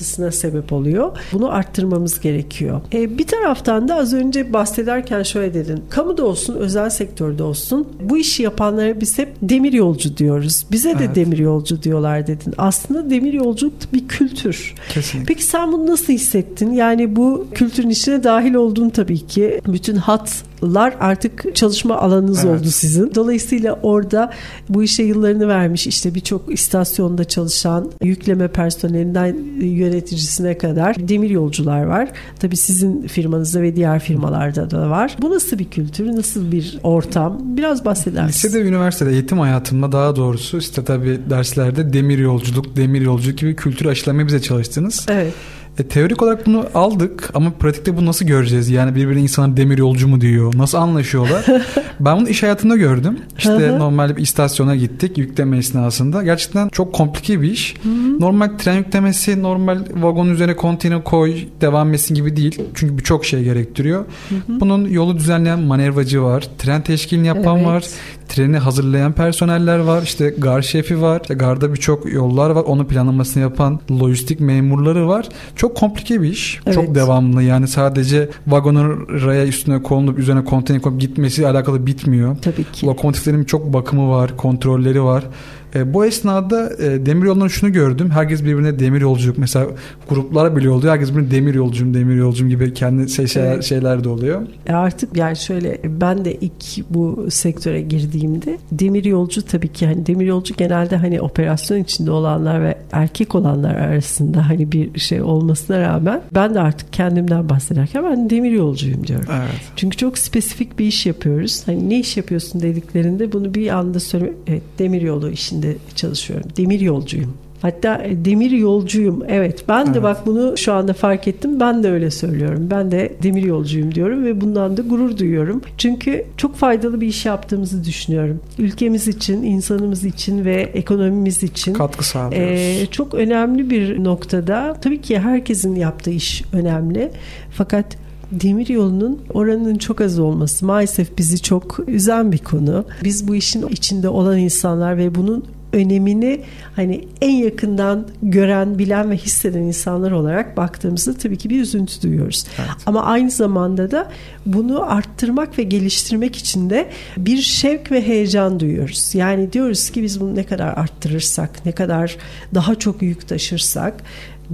sıkıntısına sebep oluyor. Bunu arttırmamız gerekiyor. E, bir taraftan da az önce bahsederken şöyle dedin. Kamuda olsun, özel sektörde olsun bu işi yapanlara biz hep demir yolcu diyoruz. Bize de evet. demir yolcu diyorlar dedin. Aslında demir yolculuk bir kültür. Kesinlikle. Peki sen bunu nasıl hissettin? Yani bu kültürün içine dahil oldun tabii ki. Bütün hat lar artık çalışma alanınız evet. oldu sizin. Dolayısıyla orada bu işe yıllarını vermiş işte birçok istasyonda çalışan yükleme personelinden yöneticisine kadar demir yolcular var. Tabii sizin firmanızda ve diğer firmalarda da var. Bu nasıl bir kültür, nasıl bir ortam? Biraz bahseder misin? Lisede ve üniversitede eğitim hayatımda daha doğrusu işte tabii derslerde demir yolculuk, demir yolculuk gibi kültür aşılamaya bize çalıştınız. Evet. E, teorik olarak bunu aldık ama pratikte bunu nasıl göreceğiz? Yani birbirine insanlar demir yolcu mu diyor? Nasıl anlaşıyorlar? [laughs] ben bunu iş hayatında gördüm. İşte normal bir istasyona gittik yükleme esnasında. Gerçekten çok komplike bir iş. Normal tren yüklemesi, normal vagon üzerine konteyner koy, devam etsin gibi değil. Çünkü birçok şey gerektiriyor. Bunun yolu düzenleyen manevracı var. Tren teşkilini yapan evet. var treni hazırlayan personeller var. İşte gar şefi var. İşte garda birçok yollar var. Onu planlamasını yapan lojistik memurları var. Çok komplike bir iş. Evet. Çok devamlı. Yani sadece vagonun raya üstüne konulup üzerine konteyner konup gitmesi alakalı bitmiyor. Tabii ki. Lokomotiflerin çok bakımı var, kontrolleri var. E, bu esnada e, demir yolundan şunu gördüm. Herkes birbirine demir yolculuk. Mesela gruplara bile oluyor. Herkes birbirine demir yolcum, demir yolcum gibi kendi şey, şeyler, evet. şeyler de oluyor. E artık yani şöyle ben de ilk bu sektöre girdiğimde demir yolcu tabii ki hani demir yolcu genelde hani operasyon içinde olanlar ve erkek olanlar arasında hani bir şey olmasına rağmen ben de artık kendimden bahsederken ben demir yolcuyum diyorum. Evet. Çünkü çok spesifik bir iş yapıyoruz. Hani ne iş yapıyorsun dediklerinde bunu bir anda söyle evet demir yolu işin içinde çalışıyorum. Demir yolcuyum. Hatta e, demir yolcuyum. Evet ben de evet. bak bunu şu anda fark ettim. Ben de öyle söylüyorum. Ben de demir yolcuyum diyorum ve bundan da gurur duyuyorum. Çünkü çok faydalı bir iş yaptığımızı düşünüyorum. Ülkemiz için, insanımız için ve ekonomimiz için katkı sağlıyoruz. E, çok önemli bir noktada. Tabii ki herkesin yaptığı iş önemli. Fakat demir yolunun oranının çok az olması maalesef bizi çok üzen bir konu. Biz bu işin içinde olan insanlar ve bunun önemini hani en yakından gören, bilen ve hisseden insanlar olarak baktığımızda tabii ki bir üzüntü duyuyoruz. Evet. Ama aynı zamanda da bunu arttırmak ve geliştirmek için de bir şevk ve heyecan duyuyoruz. Yani diyoruz ki biz bunu ne kadar arttırırsak, ne kadar daha çok yük taşırsak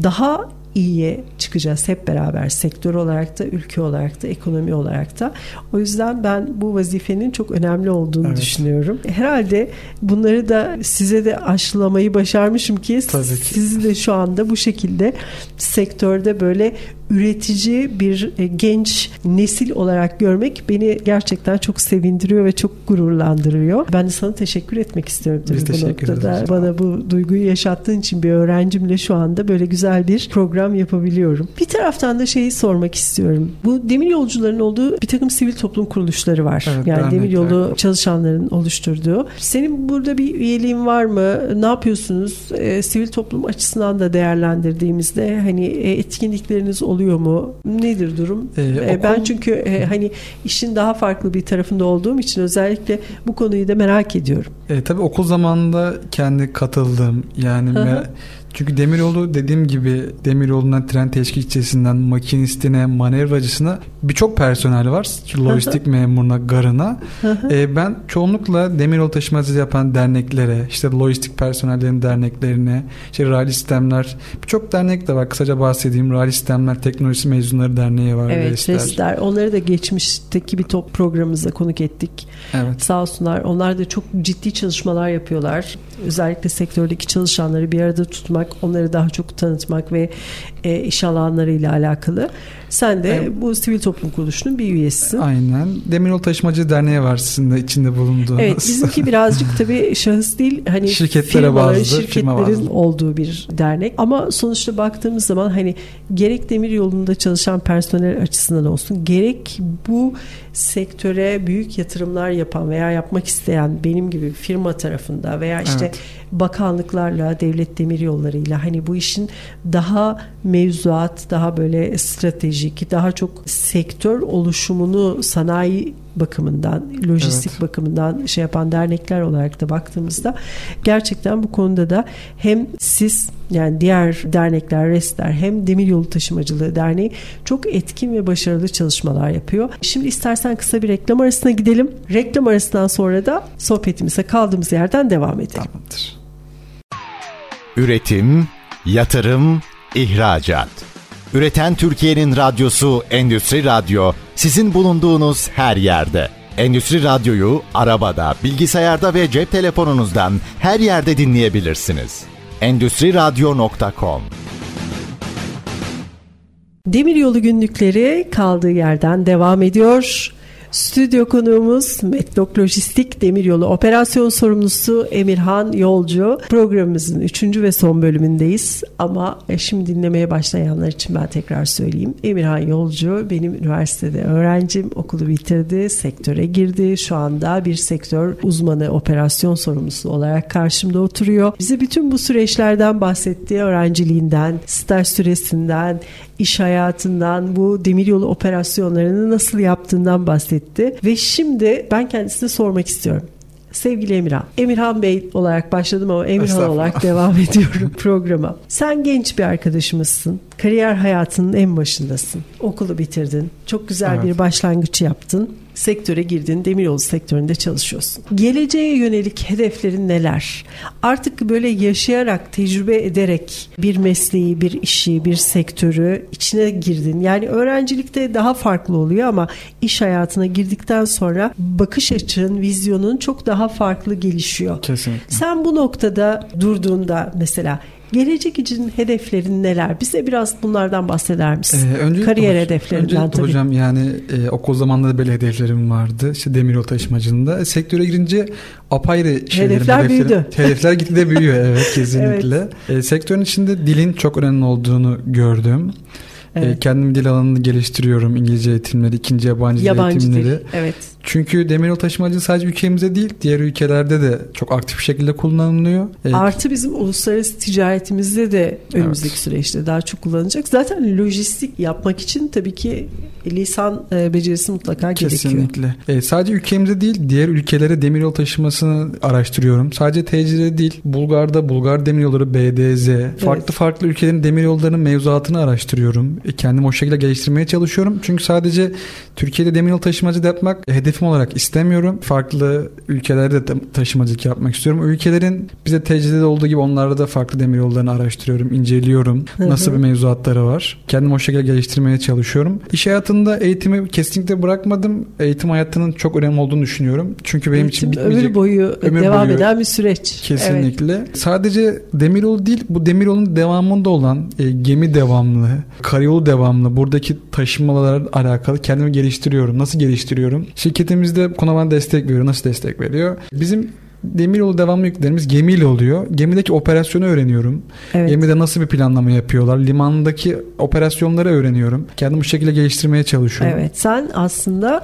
daha iyiye çıkacağız hep beraber sektör olarak da ülke olarak da ekonomi olarak da. O yüzden ben bu vazifenin çok önemli olduğunu evet. düşünüyorum. Herhalde bunları da size de aşılamayı başarmışım ki, Tabii ki sizi de şu anda bu şekilde sektörde böyle üretici bir e, genç nesil olarak görmek beni gerçekten çok sevindiriyor ve çok gururlandırıyor. Ben de sana teşekkür etmek istiyorum tabii Biz bu noktada. Bana bu duyguyu yaşattığın için bir öğrencimle şu anda böyle güzel bir program yapabiliyorum. Bir taraftan da şeyi sormak istiyorum. Bu demir yolcuların olduğu bir takım sivil toplum kuruluşları var. Evet, yani demir yolu çalışanların oluşturduğu. Senin burada bir üyeliğin var mı? Ne yapıyorsunuz? E, sivil toplum açısından da değerlendirdiğimizde hani e, etkinlikleriniz oluyor mu? Nedir durum? Ee, okul- Ben çünkü e, hani işin daha farklı bir tarafında olduğum için özellikle bu konuyu da merak ediyorum. E, tabii okul zamanında kendi katıldım. Yani me- çünkü demiryolu dediğim gibi demiryolundan tren teşkilçisinden makinistine, manevracısına birçok personel var. [laughs] Lojistik memuruna, garına. [laughs] E, ben çoğunlukla demiryolu taşımacılığı yapan derneklere, işte lojistik personellerin derneklerine, işte rally sistemler, birçok dernek de var. Kısaca bahsedeyim. Rally sistemler teknolojisi mezunları derneği var. Evet, Resler. Onları da geçmişteki bir top programımızda konuk ettik. Evet. Sağ olsunlar. Onlar da çok ciddi çalışmalar yapıyorlar. Özellikle sektördeki çalışanları bir arada tutmak, onları daha çok tanıtmak ve e, iş alanlarıyla alakalı. Sen de Evet. bu sivil toplum kuruluşunun bir üyesisin. Aynen. Demiryolu Taşımacı Derneği var sizin de içinde bulunduğunuz. Evet bizimki [laughs] birazcık tabii şahıs değil hani Şirketlere firma şirketlerin bazlı. olduğu bir dernek ama sonuçta baktığımız zaman hani gerek demir yolunda çalışan personel açısından olsun gerek bu sektöre büyük yatırımlar yapan veya yapmak isteyen benim gibi firma tarafında veya işte Evet. Bakanlıklarla devlet demir yollarıyla hani bu işin daha mevzuat daha böyle stratejik daha çok sektör oluşumunu sanayi bakımından lojistik Evet. bakımından şey yapan dernekler olarak da baktığımızda gerçekten bu konuda da hem siz yani diğer dernekler restler hem demiryolu taşımacılığı derneği çok etkin ve başarılı çalışmalar yapıyor. Şimdi istersen kısa bir reklam arasına gidelim. Reklam arasından sonra da sohbetimize kaldığımız yerden devam edelim. Tamamdır. Üretim, yatırım, ihracat. Üreten Türkiye'nin radyosu Endüstri Radyo sizin bulunduğunuz her yerde. Endüstri Radyo'yu arabada, bilgisayarda ve cep telefonunuzdan her yerde dinleyebilirsiniz. Endüstri Radyo.com Demiryolu günlükleri kaldığı yerden devam ediyor. Stüdyo konuğumuz Metlok Lojistik Demiryolu Operasyon Sorumlusu Emirhan Yolcu. Programımızın 3. ve son bölümündeyiz. Ama e, şimdi dinlemeye başlayanlar için ben tekrar söyleyeyim. Emirhan Yolcu benim üniversitede öğrencim. Okulu bitirdi, sektöre girdi. Şu anda bir sektör uzmanı, operasyon sorumlusu olarak karşımda oturuyor. Bize bütün bu süreçlerden bahsetti. Öğrenciliğinden, staj süresinden, iş hayatından, bu demiryolu operasyonlarını nasıl yaptığından bahsetti. Ve şimdi ben kendisine sormak istiyorum. Sevgili Emirhan. Emirhan Bey olarak başladım ama Emirhan olarak devam [laughs] ediyorum programa. Sen genç bir arkadaşımızsın. Kariyer hayatının en başındasın. Okulu bitirdin. Çok güzel Evet. bir başlangıç yaptın. Sektöre girdin. Demiryolu sektöründe çalışıyorsun. Geleceğe yönelik hedeflerin neler? Artık böyle yaşayarak, tecrübe ederek bir mesleği, bir işi, bir sektörü içine girdin. Yani öğrencilikte daha farklı oluyor ama iş hayatına girdikten sonra bakış açın, vizyonun çok daha farklı gelişiyor. Kesinlikle. Sen bu noktada durduğunda mesela gelecek için hedeflerin neler? Bize biraz bunlardan bahseder misin? Ee, öncelikle Kariyer hoş- hedeflerinden öncelikle tabii. hocam yani e, okul zamanında da böyle hedeflerim vardı. İşte demiryolu taşımacılığında. E, sektöre girince apayrı şeylerim, Hedefler büyüdü. [laughs] Hedefler gitgide büyüyor evet [laughs] kesinlikle. E, sektörün içinde dilin çok önemli olduğunu gördüm. E, Evet. kendim dil alanını geliştiriyorum. İngilizce eğitimleri, ikinci yabancı, dil Yabancı dil. eğitimleri. Evet. Çünkü demiryolu taşımacılığı sadece ülkemizde değil, diğer ülkelerde de çok aktif bir şekilde kullanılıyor. E, Artı bizim uluslararası ticaretimizde de önümüzdeki Evet. süreçte daha çok kullanılacak. Zaten lojistik yapmak için tabii ki lisan e, becerisi mutlaka gerekiyor. Kesinlikle. E, sadece ülkemizde değil diğer ülkelere demiryolu taşımasını araştırıyorum. Sadece TC'de değil Bulgar'da Bulgar demiryolları BDZ farklı farklı ülkelerin demiryollarının mevzuatını araştırıyorum. E, kendimi o şekilde geliştirmeye çalışıyorum. Çünkü sadece Türkiye'de demiryolu taşımacılık yapmak hedefim olarak istemiyorum. Farklı ülkelerde de ta- taşımacılık yapmak istiyorum. Ülkelerin bize TC'de olduğu gibi onlarda da farklı demiryollarını araştırıyorum, inceliyorum. Nasıl bir mevzuatları var. Kendimi o şekilde geliştirmeye çalışıyorum. İş hayatında eğitimi kesinlikle bırakmadım. Eğitim hayatının çok önemli olduğunu düşünüyorum. Çünkü benim için Eğitim bitmeyecek. ömür boyu ömür devam boyu- eden bir süreç. Evet. Kesinlikle. Sadece demiryolu değil, bu demiryolun devamında olan e, gemi devamlı, karayolu devamlı, buradaki taşımalarla alakalı kendimi geliştiriyorum. Nasıl geliştiriyorum? Şirketimizde bu konuda bana destek veriyor. Nasıl destek veriyor? Bizim demiryolu devamlı yüklerimiz gemiyle oluyor. Gemideki operasyonu öğreniyorum. Evet. Gemide nasıl bir planlama yapıyorlar? Limandaki operasyonları öğreniyorum. Kendimi bu şekilde geliştirmeye çalışıyorum. Evet sen aslında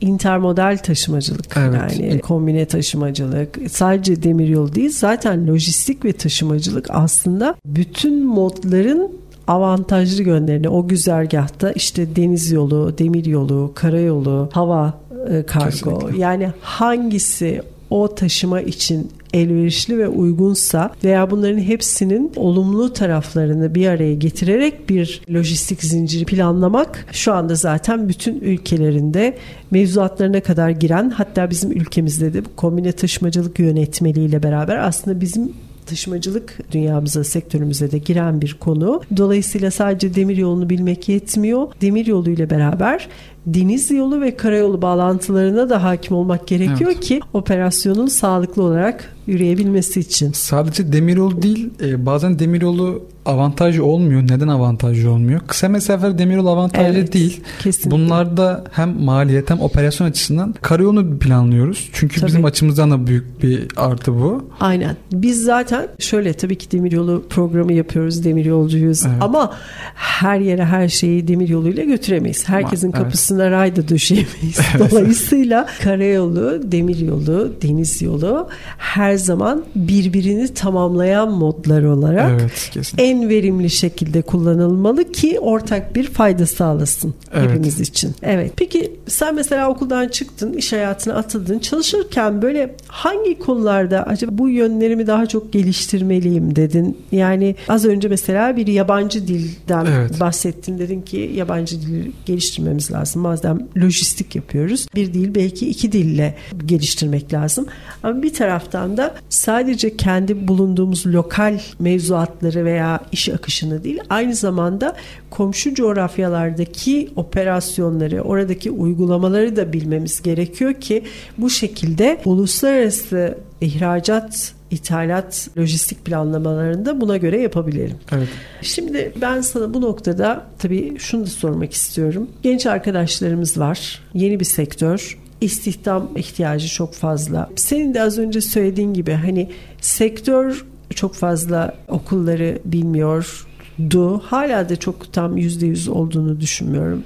intermodal taşımacılık evet. yani kombine taşımacılık sadece demiryolu değil zaten lojistik ve taşımacılık aslında bütün modların avantajlı yönlerini o güzergahta işte deniz yolu, demir yolu, karayolu, hava e, kargo Kesinlikle. yani hangisi o taşıma için elverişli ve uygunsa veya bunların hepsinin olumlu taraflarını bir araya getirerek bir lojistik zinciri planlamak şu anda zaten bütün ülkelerinde mevzuatlarına kadar giren hatta bizim ülkemizde de kombine taşımacılık yönetmeliğiyle beraber aslında bizim taşımacılık dünyamıza, sektörümüze de giren bir konu. Dolayısıyla sadece demir yolunu bilmek yetmiyor. Demir yolu ile beraber deniz yolu ve karayolu bağlantılarına da hakim olmak gerekiyor evet. ki operasyonun sağlıklı olarak yürüyebilmesi için. Sadece demiryolu değil e, bazen demiryolu avantajı olmuyor. Neden avantajı olmuyor? Kısa mesafeler demiryolu avantajlı evet, değil. Kesinlikle. Bunlarda hem maliyet hem operasyon açısından karayolunu planlıyoruz. Çünkü tabii. bizim açımızdan da büyük bir artı bu. Aynen. Biz zaten şöyle tabii ki demiryolu programı yapıyoruz. Demiryolcuyuz. Evet. Ama her yere her şeyi demiryoluyla götüremeyiz. Herkesin evet. Kapısına ray da döşeyemeyiz. Evet. [laughs] [laughs] Dolayısıyla karayolu, demiryolu, deniz yolu her zaman birbirini tamamlayan modlar olarak evet, kesinlikle. en verimli şekilde kullanılmalı ki ortak bir fayda sağlasın evet. hepimiz için. Evet. Peki sen mesela okuldan çıktın, iş hayatına atıldın. Çalışırken böyle hangi konularda acaba bu yönlerimi daha çok geliştirmeliyim dedin? Yani az önce mesela bir yabancı dilden evet. bahsettin. Dedin ki yabancı dili geliştirmemiz lazım. Madem lojistik yapıyoruz. Bir değil belki iki dille geliştirmek lazım. Ama bir taraftan da sadece kendi bulunduğumuz lokal mevzuatları veya iş akışını değil aynı zamanda komşu coğrafyalardaki operasyonları, oradaki uygulamaları da bilmemiz gerekiyor ki bu şekilde uluslararası ihracat ithalat lojistik planlamalarında buna göre yapabilirim. Evet. Şimdi ben sana bu noktada tabii şunu da sormak istiyorum. Genç arkadaşlarımız var. Yeni bir sektör istihdam ihtiyacı çok fazla. Senin de az önce söylediğin gibi hani sektör çok fazla okulları bilmiyordu. Hala da çok tam yüzde yüz olduğunu düşünmüyorum.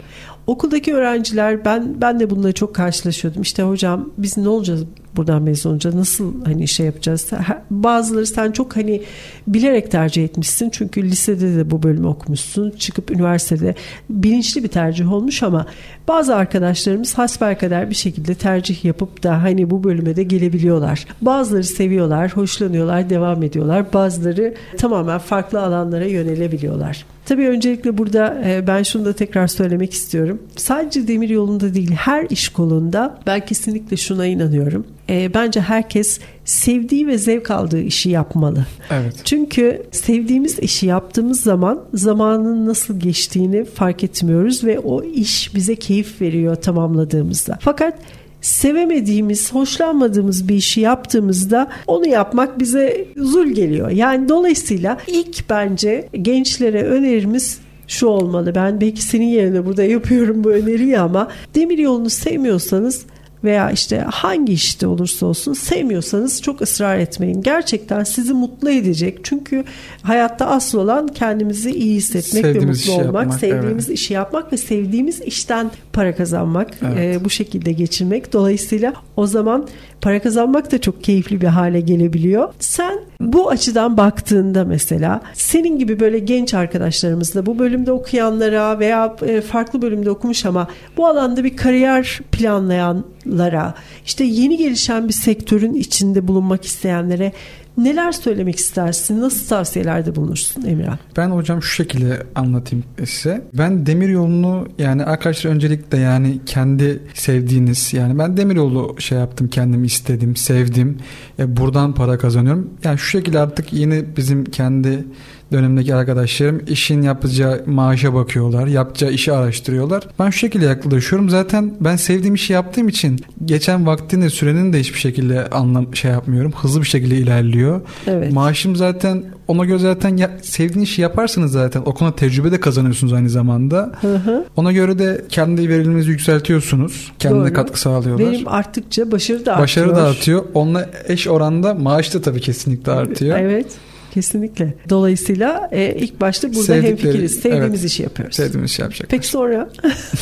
Okuldaki öğrenciler ben ben de bununla çok karşılaşıyordum. İşte hocam biz ne olacağız buradan mezun olunca nasıl hani şey yapacağız? Bazıları sen çok hani bilerek tercih etmişsin. Çünkü lisede de bu bölümü okumuşsun. Çıkıp üniversitede bilinçli bir tercih olmuş ama bazı arkadaşlarımız hasbelkader bir şekilde tercih yapıp da hani bu bölüme de gelebiliyorlar. Bazıları seviyorlar, hoşlanıyorlar, devam ediyorlar. Bazıları tamamen farklı alanlara yönelebiliyorlar. Tabii öncelikle burada e, ben şunu da tekrar söylemek istiyorum. Sadece demir yolunda değil her iş kolunda ben kesinlikle şuna inanıyorum. E, bence herkes sevdiği ve zevk aldığı işi yapmalı. Evet. Çünkü sevdiğimiz işi yaptığımız zaman zamanın nasıl geçtiğini fark etmiyoruz ve o iş bize keyif veriyor tamamladığımızda. Fakat sevemediğimiz, hoşlanmadığımız bir işi yaptığımızda onu yapmak bize zul geliyor. Yani dolayısıyla ilk bence gençlere önerimiz şu olmalı. Ben belki senin yerine burada yapıyorum bu öneriyi ama demir yolunu sevmiyorsanız veya işte hangi işte olursa olsun sevmiyorsanız çok ısrar etmeyin. Gerçekten sizi mutlu edecek. Çünkü hayatta asıl olan kendimizi iyi hissetmek sevdiğimiz ve mutlu olmak, yapmak, sevdiğimiz evet. işi yapmak ve sevdiğimiz işten para kazanmak, evet. e, bu şekilde geçirmek. Dolayısıyla o zaman para kazanmak da çok keyifli bir hale gelebiliyor. Sen bu açıdan baktığında mesela senin gibi böyle genç arkadaşlarımızla bu bölümde okuyanlara veya e, farklı bölümde okumuş ama bu alanda bir kariyer planlayanlara işte yeni gelişen bir sektörün içinde bulunmak isteyenlere Neler söylemek istersin? Nasıl tavsiyelerde bulunursun Emirhan? Ben hocam şu şekilde anlatayım size. Ben demir yolunu yani arkadaşlar öncelikle yani kendi sevdiğiniz yani ben demir yolu şey yaptım kendim istedim, sevdim. E, buradan para kazanıyorum. Yani şu şekilde artık yeni bizim kendi dönemdeki arkadaşlarım işin yapacağı maaşa bakıyorlar. Yapacağı işi araştırıyorlar. Ben şu şekilde yaklaşıyorum. Zaten ben sevdiğim işi yaptığım için geçen vaktinde sürenin de hiçbir şekilde anlam şey yapmıyorum. Hızlı bir şekilde ilerliyor. Evet. Maaşım zaten ona göre zaten ya, sevdiğin işi yaparsanız zaten o konuda tecrübe de kazanıyorsunuz aynı zamanda. Hı hı. Ona göre de kendi veriminizi yükseltiyorsunuz. Kendine Doğru. katkı sağlıyorlar. Verim arttıkça başarı da artıyor. Başarı da artıyor. Onunla eş oranda maaş da tabii kesinlikle artıyor. Evet. Kesinlikle. Dolayısıyla e, ilk başta burada Sevdikleri- hemfikiriz. Sevdiğimiz evet. işi yapıyoruz. Sevdiğimiz şey yapacak. Peki sonra?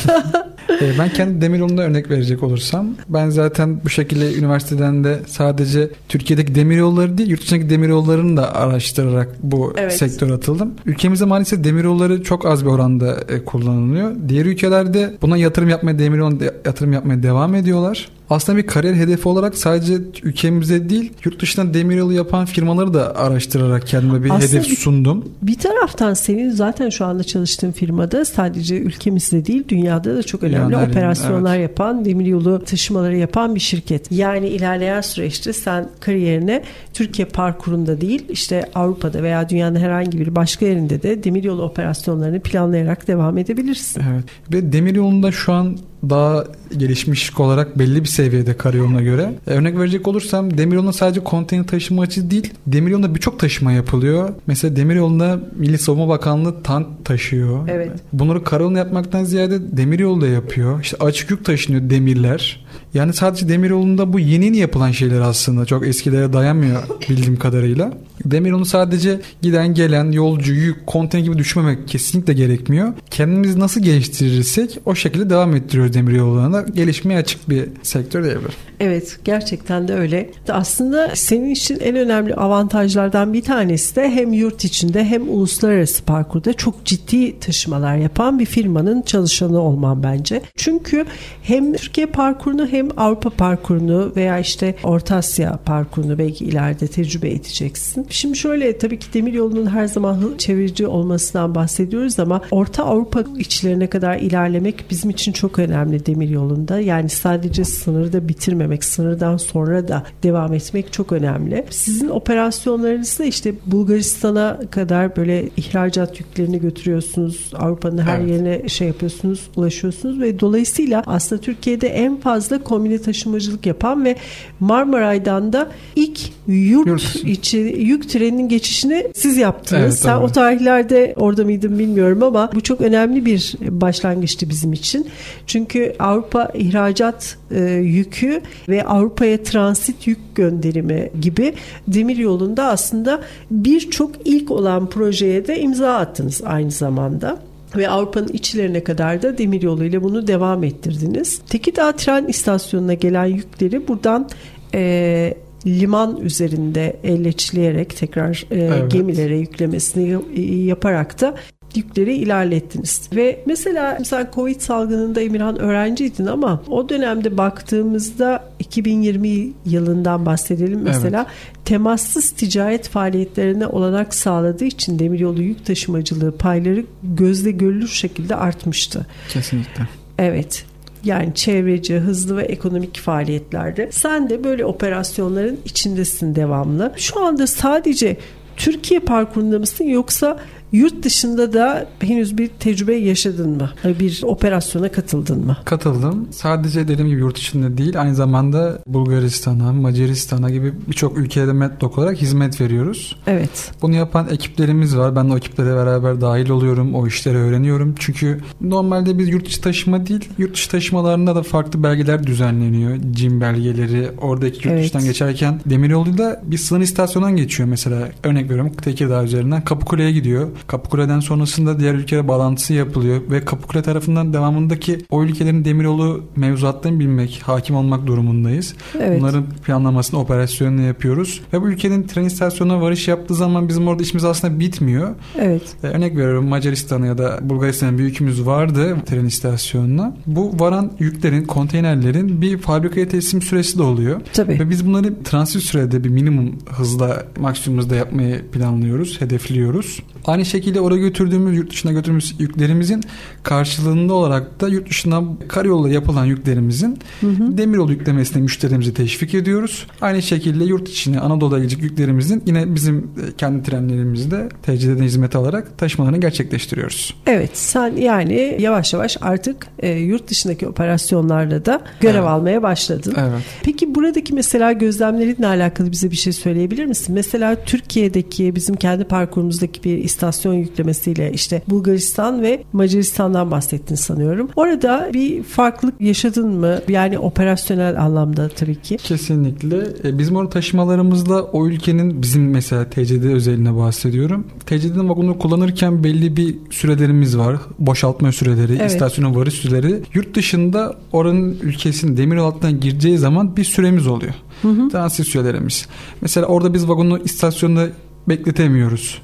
[laughs] Ee, ben kendi demiryolunda örnek verecek olursam ben zaten bu şekilde üniversiteden de sadece Türkiye'deki demiryolları değil yurt dışındaki demiryollarını da araştırarak bu Evet. sektöre atıldım. Ülkemizde maalesef demiryolları çok az bir oranda e, kullanılıyor. Diğer ülkelerde buna yatırım yapmaya demiryoluna de- yatırım yapmaya devam ediyorlar. Aslında bir kariyer hedefi olarak sadece ülkemizde değil yurt dışından demiryolu yapan firmaları da araştırarak kendime bir Aslında hedef bir- sundum. Bir taraftan senin zaten şu anda çalıştığın firmada sadece ülkemizde değil dünyada da çok önemli Yerinde, operasyonlar yapan, demiryolu taşımaları yapan bir şirket. Yani ilerleyen süreçte sen kariyerine Türkiye parkurunda değil işte Avrupa'da veya dünyanın herhangi bir başka yerinde de demiryolu operasyonlarını planlayarak devam edebilirsin. Evet. Ve demir yolunda şu an daha gelişmiş olarak belli bir seviyede karayoluna göre. E, Örnek verecek olursam demir yolunda sadece konteyner taşıma açı değil, demir yolunda birçok taşıma yapılıyor. Mesela demir yolunda Milli Savunma Bakanlığı tank taşıyor. Evet. Bunları karayolunda yapmaktan ziyade demir yolda yapıyor. İşte açık yük taşınıyor demirler. Yani sadece demir yolunda bu yeni yeni yapılan şeyler aslında. Çok eskilere dayanmıyor bildiğim kadarıyla. Demir yolu sadece giden gelen yolcu, yük, konteyner gibi düşünmemek kesinlikle gerekmiyor. Kendimizi nasıl geliştirirsek o şekilde devam ettiriyoruz demir yollarına. Gelişmeye açık bir sektör diyebilirim. Evet gerçekten de öyle. Aslında senin için en önemli avantajlardan bir tanesi de hem yurt içinde hem uluslararası parkurda çok ciddi taşımalar yapan bir firmanın çalışanı olman bence. Çünkü hem Türkiye parkurunu hem Avrupa parkurunu veya işte Orta Asya parkurunu belki ileride tecrübe edeceksin. Şimdi şöyle tabii ki demir yolunun her zaman çevirici olmasından bahsediyoruz ama Orta Avrupa içlerine kadar ilerlemek bizim için çok önemli demir yolunda. Yani sadece sınırda bitirmemek, sınırdan sonra da devam etmek çok önemli. Sizin operasyonlarınızda işte Bulgaristan'a kadar böyle ihracat yüklerini götürüyorsunuz. Avrupa'nın her Evet. yerine şey yapıyorsunuz, ulaşıyorsunuz ve dolayısıyla aslında Türkiye'de en fazla kombine taşımacılık yapan ve Marmaray'dan da ilk yurt, Yurt. içi yük treninin geçişini siz yaptınız. Evet, Sen doğru. o tarihlerde orada mıydın bilmiyorum ama bu çok önemli bir başlangıçtı bizim için. Çünkü Avrupa ihracat e, yükü ve Avrupa'ya transit yük gönderimi gibi demir yolunda aslında birçok ilk olan projeye de imza attınız aynı zamanda ve Avrupa'nın içlerine kadar da demir yoluyla bunu devam ettirdiniz. Tekirdağ tren istasyonuna gelen yükleri buradan e, liman üzerinde elleçleyerek tekrar e, Evet. gemilere yüklemesini yaparak da yükleri ilerlettiniz. Ve mesela sen Covid salgınında Emirhan öğrenciydin ama o dönemde baktığımızda 2020 yılından bahsedelim mesela temassız ticaret faaliyetlerine olanak sağladığı için demiryolu yük taşımacılığı payları gözle görülür şekilde artmıştı. Kesinlikle. Evet. Yani çevreci, hızlı ve ekonomik faaliyetlerde. Sen de böyle operasyonların içindesin devamlı. Şu anda sadece Türkiye parkurunda mısın yoksa yurt dışında da henüz bir tecrübe yaşadın mı? Bir operasyona katıldın mı? Katıldım. Sadece dediğim gibi yurt içinde değil aynı zamanda Bulgaristan'a, Macaristan'a gibi birçok ülkeye de Medlock olarak hizmet veriyoruz. Evet. Bunu yapan ekiplerimiz var. Ben de o ekiplere beraber dahil oluyorum. O işleri öğreniyorum. Çünkü normalde biz yurt dışı taşıma değil, yurt dışı taşımalarında da farklı belgeler düzenleniyor. CİM belgeleri, oradaki yurt Evet. dışından geçerken demiryoluyla bir sınır istasyonundan geçiyor mesela. Örnek veriyorum Tekirdağ üzerinden Kapıkule'ye gidiyor. Kapıkule'den sonrasında diğer ülkelere bağlantısı yapılıyor ve Kapıkule tarafından devamındaki o ülkelerin demiryolu mevzuatlarını bilmek, hakim olmak durumundayız. Evet. Bunların planlamasını, operasyonunu yapıyoruz. Ve bu ülkenin tren istasyonuna varış yaptığı zaman bizim orada işimiz aslında bitmiyor. Evet. Ee, örnek veriyorum Macaristan'a ya da Bulgaristan'a bir yükümüz vardı tren istasyonuna. Bu varan yüklerin, konteynerlerin bir fabrikaya teslim süresi de oluyor. Tabii. Ve biz bunları transit sürede bir minimum hızla maksimum hızda yapmayı planlıyoruz, hedefliyoruz. Aynı şekilde oraya götürdüğümüz, yurt dışına götürdüğümüz yüklerimizin karşılığında olarak da yurt dışına karayoluyla yapılan yüklerimizin hı hı. demiryolu yüklemesine müşterimizi teşvik ediyoruz. Aynı şekilde yurt içine Anadolu'ya gidecek yüklerimizin yine bizim e, kendi trenlerimizde TC'den hizmet alarak taşımalarını gerçekleştiriyoruz. Evet sen yani yavaş yavaş artık e, yurt dışındaki operasyonlarla da görev evet. almaya başladın. Evet. Peki buradaki mesela gözlemlerinle alakalı bize bir şey söyleyebilir misin? Mesela Türkiye'deki bizim kendi parkurumuzdaki bir istasyon yüklemesiyle işte Bulgaristan ve Macaristan'dan bahsettin sanıyorum. Orada bir farklılık yaşadın mı? Yani operasyonel anlamda tabii ki. Kesinlikle. E, bizim orada taşımalarımızla o ülkenin bizim mesela TCD özeline bahsediyorum. TCD'nin vagonunu kullanırken belli bir sürelerimiz var. Boşaltma süreleri, evet. istasyona varış süreleri. Yurt dışında oranın ülkesinin demir altına gireceği zaman bir süremiz oluyor. Hı hı. Transit sürelerimiz. Mesela orada biz vagonu istasyonda bekletemiyoruz.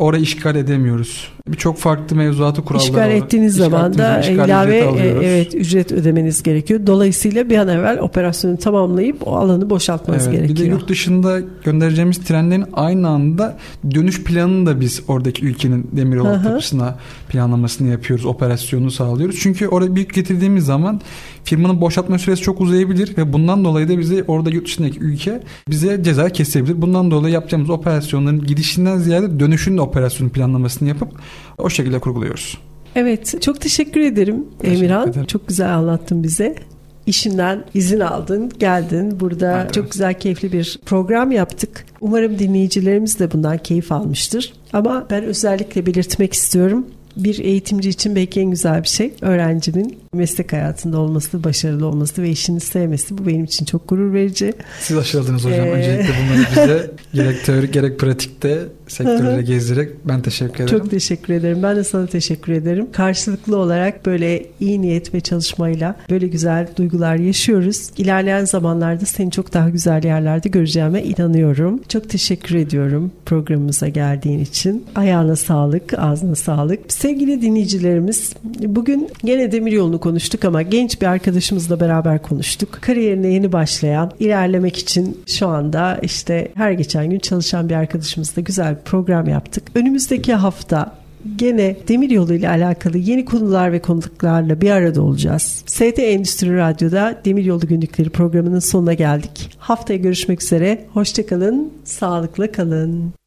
Orayı işgal edemiyoruz. Birçok farklı mevzuatı kuralları İşgal var. ettiğiniz İşgal zaman da ilave e, evet ücret ödemeniz gerekiyor. Dolayısıyla bir an evvel operasyonu tamamlayıp o alanı boşaltmanız evet, gerekiyor. Bir de yurt dışında göndereceğimiz trenlerin aynı anda dönüş planını da biz oradaki ülkenin demiryolu altyapısına planlamasını yapıyoruz. Operasyonu sağlıyoruz. Çünkü oraya bir getirdiğimiz zaman firmanın boşaltma süresi çok uzayabilir ve bundan dolayı da bize orada yurt dışındaki ülke bize ceza kesebilir. Bundan dolayı yapacağımız operasyonların gidişinden ziyade dönüşün de operasyonu planlamasını yapıp o şekilde kurguluyoruz. Evet çok teşekkür ederim teşekkür Emirhan. Ederim. Çok güzel anlattın bize. İşinden izin aldın, geldin. Burada evet. çok güzel, keyifli bir program yaptık. Umarım dinleyicilerimiz de bundan keyif almıştır. Ama ben özellikle belirtmek istiyorum bir eğitimci için belki en güzel bir şey öğrencinin meslek hayatında olması, başarılı olması ve işini sevmesi. Bu benim için çok gurur verici. Siz aşıladınız hocam. Ee... Öncelikle bunları bize [laughs] gerek teorik gerek pratikte sektörde gezdirerek ben teşekkür ederim. Çok teşekkür ederim. Ben de sana teşekkür ederim. Karşılıklı olarak böyle iyi niyet ve çalışmayla böyle güzel duygular yaşıyoruz. İlerleyen zamanlarda seni çok daha güzel yerlerde göreceğime inanıyorum. Çok teşekkür ediyorum programımıza geldiğin için. Ayağına sağlık, ağzına sağlık. Sevgili dinleyicilerimiz, bugün gene demir yolunu konuştuk ama genç bir arkadaşımızla beraber konuştuk. Kariyerine yeni başlayan, ilerlemek için şu anda işte her geçen gün çalışan bir arkadaşımızla güzel program yaptık. Önümüzdeki hafta gene demir yolu ile alakalı yeni konular ve konuklarla bir arada olacağız. ST Endüstri Radyo'da Demir Yolu Günlükleri programının sonuna geldik. Haftaya görüşmek üzere. Hoşçakalın, sağlıkla kalın.